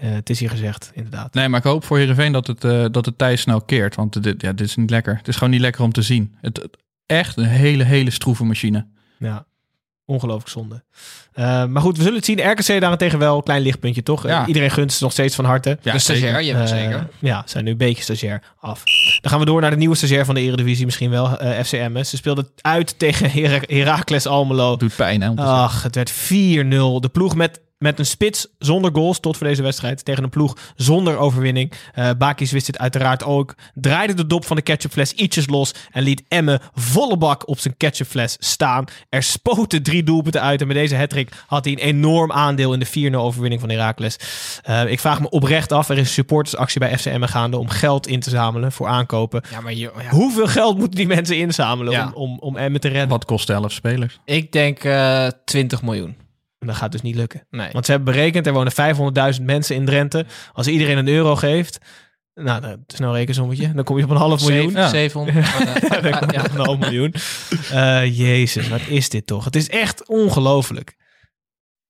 Eh, het is hier gezegd, inderdaad. Nee, maar ik hoop voor Heerenveen dat het, eh dat het tij snel keert. Want dit, ja, dit is niet lekker. Het is gewoon niet lekker om te zien. Het, echt een hele, hele stroeve machine. Ja, ongelooflijk zonde. Eh, maar goed, we zullen het zien. RKC daarentegen wel een klein lichtpuntje, toch? Ja. Iedereen gunt ze nog steeds van harte. Ja, de stagiair, je hebt Eh, zeker. Ja, zijn nu een beetje stagiair af. Dan gaan we door naar de nieuwe stagiair van de Eredivisie misschien wel, FCM. Ze speelden uit tegen Hera- Heracles Almelo. Doet pijn, hè? om te zien. Ach, het werd 4-0. De ploeg met, met een spits zonder goals tot voor deze wedstrijd. Tegen een ploeg zonder overwinning. Eh Bakis wist dit uiteraard ook. Draaide de dop van de ketchupfles ietsjes los. En liet Emme volle bak op zijn ketchupfles staan. Er spoten drie doelpunten uit. En met deze hattrick had hij een enorm aandeel in de 4-0 overwinning van Heracles. Eh, ik vraag me oprecht af. Er is een supportersactie bij FCM gaande om geld in te zamelen voor aankopen. Ja, maar je, ja. Hoeveel geld moeten die mensen inzamelen Ja. om, om, om Emme te redden? Wat kost 11 spelers? ik denk eh 20 miljoen. Dat gaat dus niet lukken. Nee. Want ze hebben berekend, er wonen 500.000 mensen in Drenthe. Als iedereen een euro geeft, nou, dan- snel rekensommetje, dan kom je op een half miljoen. Zeven- 700. Ja, dan kom je op een half miljoen. Eh, jezus, wat is dit toch? Het is echt ongelooflijk.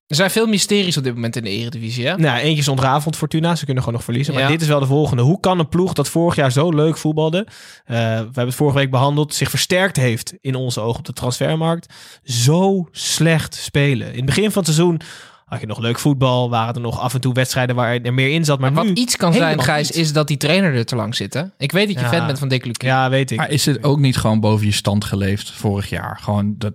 Er zijn veel mysteries op dit moment in de Eredivisie, hè? Nou, eentje is ontraveld, Fortuna. Ze kunnen gewoon nog verliezen. Maar Ja. dit is wel de volgende. Hoe kan een ploeg dat vorig jaar zo leuk voetbalde... eh, we hebben het vorige week behandeld... zich versterkt heeft in onze ogen op de transfermarkt... zo slecht spelen? In het begin van het seizoen had je nog leuk voetbal. Waren er nog af en toe wedstrijden waar er meer in zat. Maar Wat nu iets kan zijn, Gijs, is dat die trainer er te lang zit, hè? Ik weet dat je Ja. fan bent van Dick Lukien. Ja, weet ik. Maar is het ook niet gewoon boven je stand geleefd vorig jaar? Gewoon dat.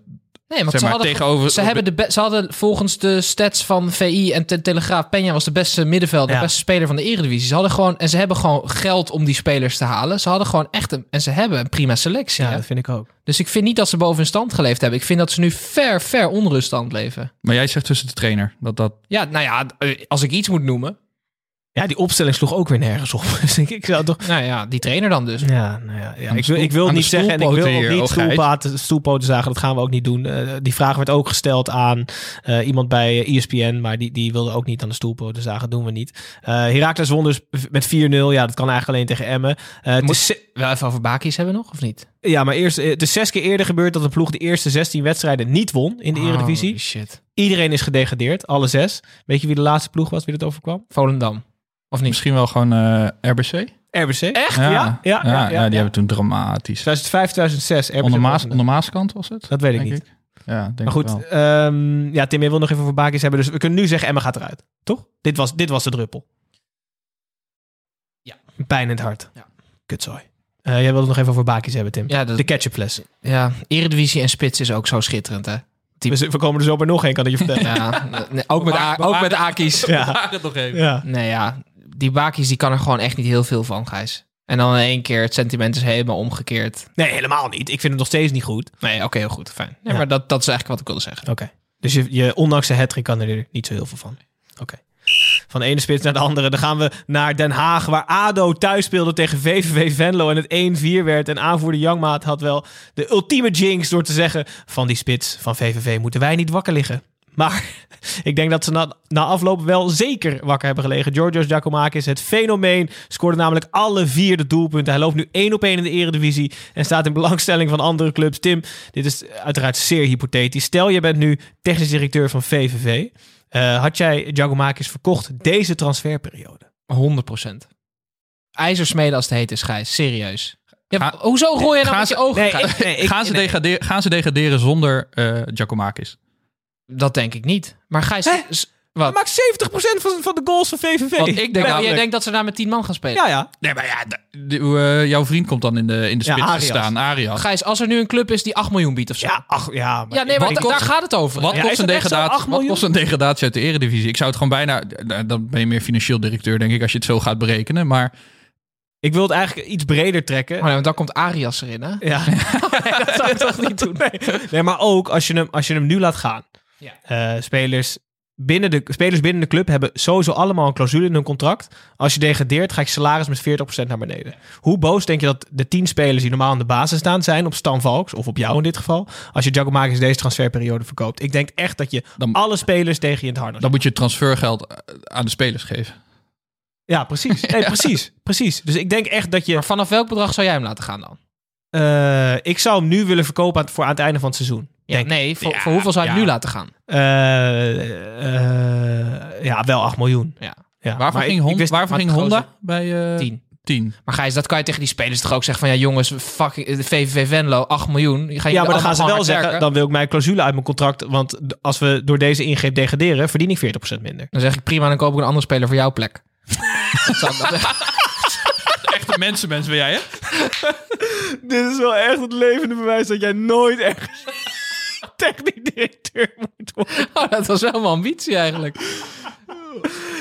Nee, want Zeg ze, hadden, tegenover- ze, hebben de be- ze hadden volgens de stats van VI en Te- Telegraaf... Peña was de beste middenvelder, Ja. de beste speler van de Eredivisie. Ze hadden gewoon, en ze hebben gewoon geld om die spelers te halen. Ze hadden gewoon echt een... En ze hebben een prima selectie. Ja, hè? dat vind ik ook. Dus ik vind niet dat ze boven hun stand geleefd hebben. Ik vind dat ze nu ver, ver onder hun stand leven. Maar jij zegt tussen de trainer dat dat. Ja, nou ja, eh, als ik iets moet noemen... Ja, die opstelling sloeg ook weer nergens op. Dus ik, ik zou toch... Nou ja, die trainer dan dus. Ja, nou ja, ja. De Ik wil, ik wil de niet zeggen en ik wil ook niet oh, stoelpoten, stoelpoten zagen. Dat gaan we ook niet doen. Eh, die vraag werd ook gesteld aan eh, iemand bij eh, ESPN, maar die, die wilde ook niet aan de stoelpoten zagen. Doen we niet. Eh Heracles won dus met 4-0. Ja, dat kan eigenlijk alleen tegen Emmen. Moet- ze- Wel even over Bakis hebben nog, of niet? ja, maar eerst, het is zes keer eerder gebeurd dat een ploeg de eerste 16 wedstrijden niet won in de Eredivisie. Shit. Iedereen is gedegradeerd, alle zes. Weet je wie de laatste ploeg was wie het overkwam? Volendam. Of niet? Misschien wel gewoon eh, RBC? RBC. Echt? Ja, ja, ja, ja, die ja. hebben toen dramatisch. 2005, 2006. RBC Onder, Maas, onder Maaskant was het? Dat weet ik denk niet. Ja, denk Maar goed, ik wel. ehm, ja, Tim, je wil nog even voor Bakis hebben. Dus we kunnen nu zeggen, Emma gaat eruit. Toch? Dit was, dit was de druppel. Ja. Pijn in het hart. Ja. Kutzooi. Eh, jij wilde nog even over Bakis hebben, Tim. Ja, dat- De ketchupfles. Ja, Eredivisie en Spits is ook zo schitterend, hè? We, we komen er zo bij nog één, kan ik je vertellen. Ja, nee, ook met, ook met Aki's. Ja. Maak het nog even. ja. Nee, ja, die Bakis die kan er gewoon echt niet heel veel van, Gijs. En dan in één keer, het sentiment is helemaal omgekeerd. Nee, helemaal niet. Ik vind het nog steeds niet goed. Nee, oké, heel goed, fijn. Nee, Ja. maar dat, dat is eigenlijk wat ik wilde zeggen. Oké. Dus je, je, ondanks de hattrick kan er niet zo heel veel van. Oké. Van de ene spits naar de andere. Dan gaan we naar Den Haag, waar ADO thuis speelde tegen VVV Venlo en het 1-4 werd. En aanvoerder Jangmaat had wel de ultieme jinx door te zeggen... van die spits van VVV moeten wij niet wakker liggen. Maar ik denk dat ze na, na afloop wel zeker wakker hebben gelegen. Georgios Giacomakis, het fenomeen, scoorde namelijk alle vier de doelpunten. Hij loopt nu één op één in de eredivisie en staat in belangstelling van andere clubs. Tim, dit is uiteraard zeer hypothetisch. Stel, je bent nu technisch directeur van VVV. Eh, had jij Giacomakis verkocht deze transferperiode? 100 procent. IJzersmeden als het heet is, Gijs. Serieus. Ja, Ga- hoezo gooi je nou met ze- je ogen? Nee, Gijs? ik, nee, ik, gaan, ze degraderen, gaan ze degraderen zonder Giacomakis? Dat denk ik niet. Maar Gijs... Hè? s- Hij Wat? maakt 70% van, van de goals van VVV. Want ik denk, nou, jij denkt dat ze daar met 10 man gaan spelen. Ja, ja. Nee, maar ja, de- de- eh, jouw vriend komt dan in de, in de Ja, spits te staan. Arias. Gijs, als er nu een club is die 8 miljoen biedt of zo. Ja, ach, ja. maar Ja, nee, maar daar gaat het over. Wat, Ja, kost een degradatie, 8 wat kost een degradatie uit de eredivisie? Ik zou het gewoon bijna... Dan ben je meer financieel directeur, denk ik, als je het zo gaat berekenen. Maar Ik wil het eigenlijk iets breder trekken. Oh nee, want dan komt Arias erin, hè? Ja. dat zou ik toch niet doen. Nee. nee, maar ook als je hem, als je hem nu laat gaan. Ja. Eh, spelers binnen de spelers binnen de club hebben sowieso allemaal een clausule in hun contract. Als je degradeert, ga je salaris met 40% naar beneden. Hoe boos denk je dat de 10 spelers die normaal aan de basis staan zijn op Stan Valks of op jou in dit geval, als je Giacomakis deze transferperiode verkoopt? Ik denk echt dat je alle spelers tegen je in het harnas Dan moet je transfergeld eh, aan de spelers geven. Ja, precies. Nee, precies. Precies. Dus ik denk echt dat je... Maar vanaf welk bedrag zou jij hem laten gaan dan? Eh, ik zou hem nu willen verkopen aan, voor aan het einde van het seizoen. Ja, Denk- nee, voor, Ja, voor hoeveel zou je ja. nu laten gaan? Eh, eh, ja, wel 8 miljoen. Ja. Ja, Waarvoor maar ging, ik- Hon- ik wist- waarvoor ging Honda bij eh 10. 10? Maar Gijs, dat kan je tegen die spelers toch ook zeggen van... ja jongens, fucking de VVV Venlo, 8 miljoen. Je Ja, maar dan gaan ze wel zeggen, werken? dan wil ik mijn clausule uit mijn contract. Want als we door deze ingreep degraderen, verdien ik 40% minder. Dan zeg ik prima, dan koop ik een andere speler voor jouw plek. Echte mensenmens ben jij, hè? Dit is wel echt het levende bewijs dat jij nooit ergens technisch directeur moet worden. Oh, dat was wel mijn ambitie eigenlijk.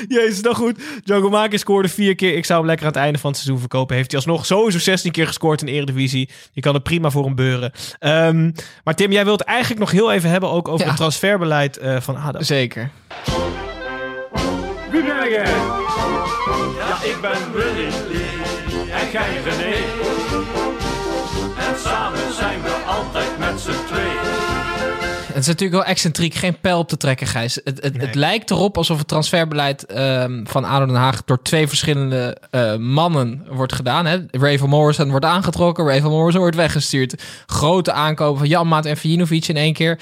Jezus, nou goed. Giacomakis scoorde vier keer. Ik zou hem lekker aan het einde van het seizoen verkopen. Heeft hij alsnog sowieso 16 keer gescoord in de Eredivisie. Je kan er prima voor hem beuren. Ehm, maar Tim, jij wilt het eigenlijk nog heel even hebben ook over Ja. het transferbeleid eh, van ADO. Zeker. Wie ben jij? Ja, ik ben Willy. En jij René. En samen zijn we altijd met z'n tweeën. Het is natuurlijk wel excentriek, geen pijl op te trekken, Gijs. Het, het, het lijkt erop alsof het transferbeleid ehm, van ADO Den Haag... door twee verschillende eh, mannen wordt gedaan. Hè? Raven Morrison wordt aangetrokken, Raven Morrison wordt weggestuurd. Grote aankopen van Janmaat en Vijinovic in één keer.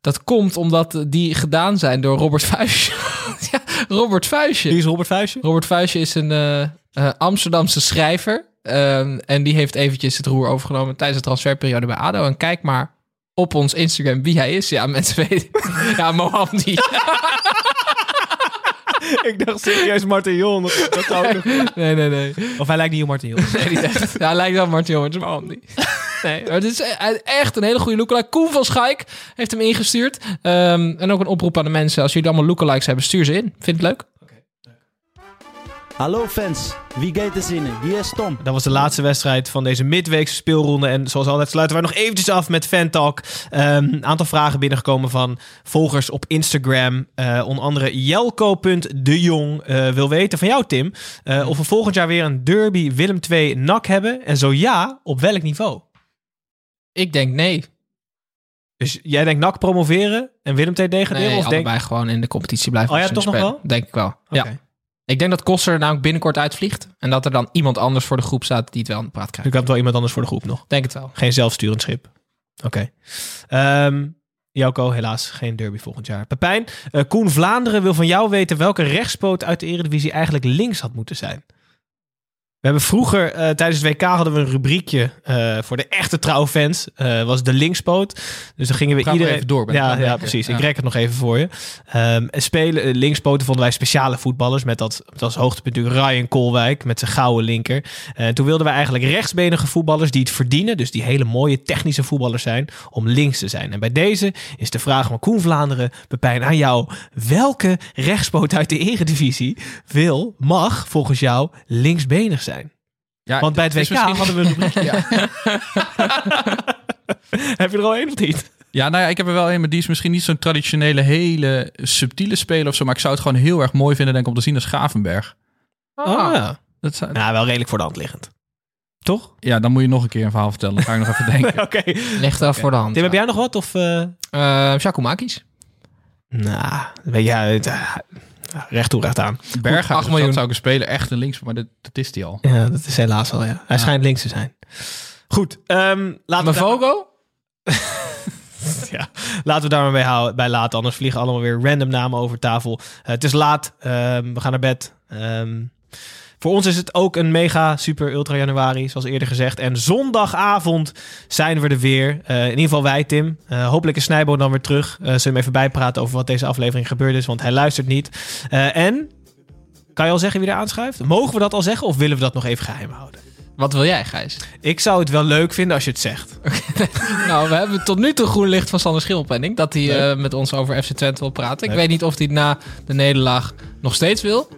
Dat komt omdat die gedaan zijn door Robert Vuijsje. ja, Robert Vuijsje. Wie is Robert Vuijsje? Robert Vuijsje is een eh, eh, Amsterdamse schrijver. Ehm, en die heeft eventjes het roer overgenomen tijdens de transferperiode bij ADO. En kijk maar op ons Instagram wie hij is. Ja, mensen weten. ja, Mohamdi. ik dacht serieus Martin Jol. Dat, dat zou ook nog- nee, nee, nee. Of hij lijkt niet op Martin Jol. Nee, niet echt. Ja, hij lijkt wel Martin Jongens, maar Mohamdi. Nee, maar het is e- echt een hele goede lookalike. Koen van Schaik heeft hem ingestuurd. Ehm, en ook een oproep aan de mensen. Als jullie allemaal lookalikes hebben, stuur ze in. Vind het leuk? Hallo fans, wie gaat er zinnen? Hier is Tom. Dat was de laatste wedstrijd van deze midweekse speelronde. En zoals altijd sluiten wij nog eventjes af met Fantalk. Ehm, Een aantal vragen binnengekomen van volgers op Instagram. Eh, onder andere Jelko.dejong eh wil weten van jou, Tim. eh, of we volgend jaar weer een derby Willem II NAC hebben. En zo ja, op welk niveau? Ik denk nee. Dus jij denkt NAC promoveren en Willem II degraderen? Nee, of denk... allebei gewoon in de competitie blijven. Oh ja, toch nog wel? Denk ik wel. Ja. Ik denk dat Koster er namelijk binnenkort uitvliegt. En dat er dan iemand anders voor de groep staat die het wel aan de praat Ik krijgt. had wel iemand anders voor de groep nog. Denk het wel. Geen zelfsturend schip. Oké. Ehm Jelko, helaas geen derby volgend jaar. Pepijn, eh, Koen Vlaanderen wil van jou weten welke rechtspoot uit de Eredivisie eigenlijk links had moeten zijn. We hebben vroeger, eh, tijdens het WK hadden we een rubriekje eh, voor de echte trouwfans. eh was de linkspoot. Dus dan gingen we iedereen... even door, ja, ja, precies. Ik rek het nog even voor je. En spelen, linkspoten vonden wij speciale voetballers. Met dat, dat als hoogtepunt natuurlijk Ryan Kolwijk met zijn gouden linker. Toen wilden wij eigenlijk rechtsbenige voetballers die het verdienen. Dus die hele mooie technische voetballers zijn. Om links te zijn. En bij deze is de vraag van Koen Vlaanderen, Pepijn, aan jou. Welke rechtspoot uit de eredivisie wil, mag volgens jou linksbenig zijn? Ja, Want bij het WK misschien- hadden we een rubriekje. Heb je er al één of niet? Ja, nou ja, ik heb er wel een, maar die is misschien niet zo'n traditionele, hele subtiele speler of zo. Maar ik zou het gewoon heel erg mooi vinden, denk ik, om te zien als Gravenberg. Oh, ja. Dat zou, Nou, wel redelijk voor de hand liggend. Toch? Ja, dan moet je nog een keer een verhaal vertellen. Dan ga ik nog even denken. Oké. Ligt er voor de hand. Tim, heb jij nog wat? Of, eh Eh Giacomakis. Nou, weet je, ja, het, recht toe, recht aan. Berghuis, acht dat miljoen. zou ik een speler echt een links, maar dat, dat is die al. Ja, dat is helaas al, ja. Hij schijnt links te zijn. Goed, ehm laten, we daar, Mavogo? ja, laten we daar maar bij, houden, bij laten. Anders vliegen allemaal weer random namen over tafel. Eh, het is laat, ehm, we gaan naar bed. Ehm, voor ons is het ook een mega super ultra januari, zoals eerder gezegd. En zondagavond zijn we er weer. Eh, in ieder geval wij, Tim. Eh, hopelijk is Snijbo dan weer terug. Eh zullen we hem even bijpraten over wat deze aflevering gebeurd is, want hij luistert niet. En, kan je al zeggen wie er aanschuift? Mogen we dat al zeggen of willen we dat nog even geheim houden? Wat wil jij, Gijs? Ik zou het wel leuk vinden als je het zegt. nou, we hebben tot nu toe groen licht van Sander Schilpenning. Dat hij met ons over FC Twente wil praten. Ik weet niet of hij na de nederlaag nog steeds wil.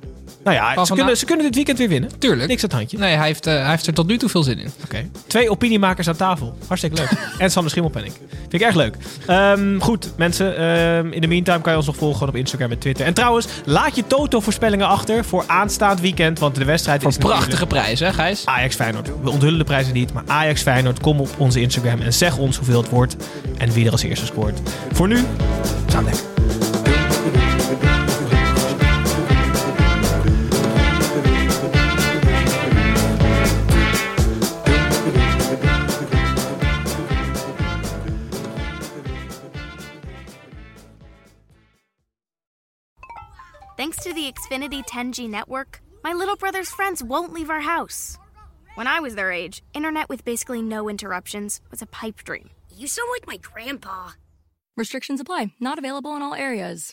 Nou ja, ze vandaag. kunnen, ze kunnen dit weekend weer winnen. Tuurlijk. Niks aan het handje. Nee, hij heeft, eh, hij heeft er tot nu toe veel zin in. Oké. Twee opiniemakers aan tafel. Hartstikke leuk. en Sander Schimmelpenning. Vind ik erg leuk. Ehm, goed, mensen. ehm, in de meantime kan je ons nog volgen op Instagram en Twitter. En trouwens, laat je Toto-voorspellingen achter voor aanstaand weekend. Want de wedstrijd Voor is natuurlijk prachtige prijzen, hè Gijs? Ajax Feyenoord. We onthullen de prijzen niet, maar Ajax Feyenoord. Kom op onze Instagram en zeg ons hoeveel het wordt. En wie er als eerste scoort. Voor nu, lekker. The Xfinity 10G network, my little brother's friends won't leave our house. When I was their age, internet with basically no interruptions was a pipe dream. You sound like my grandpa. Restrictions apply. Not available in all areas.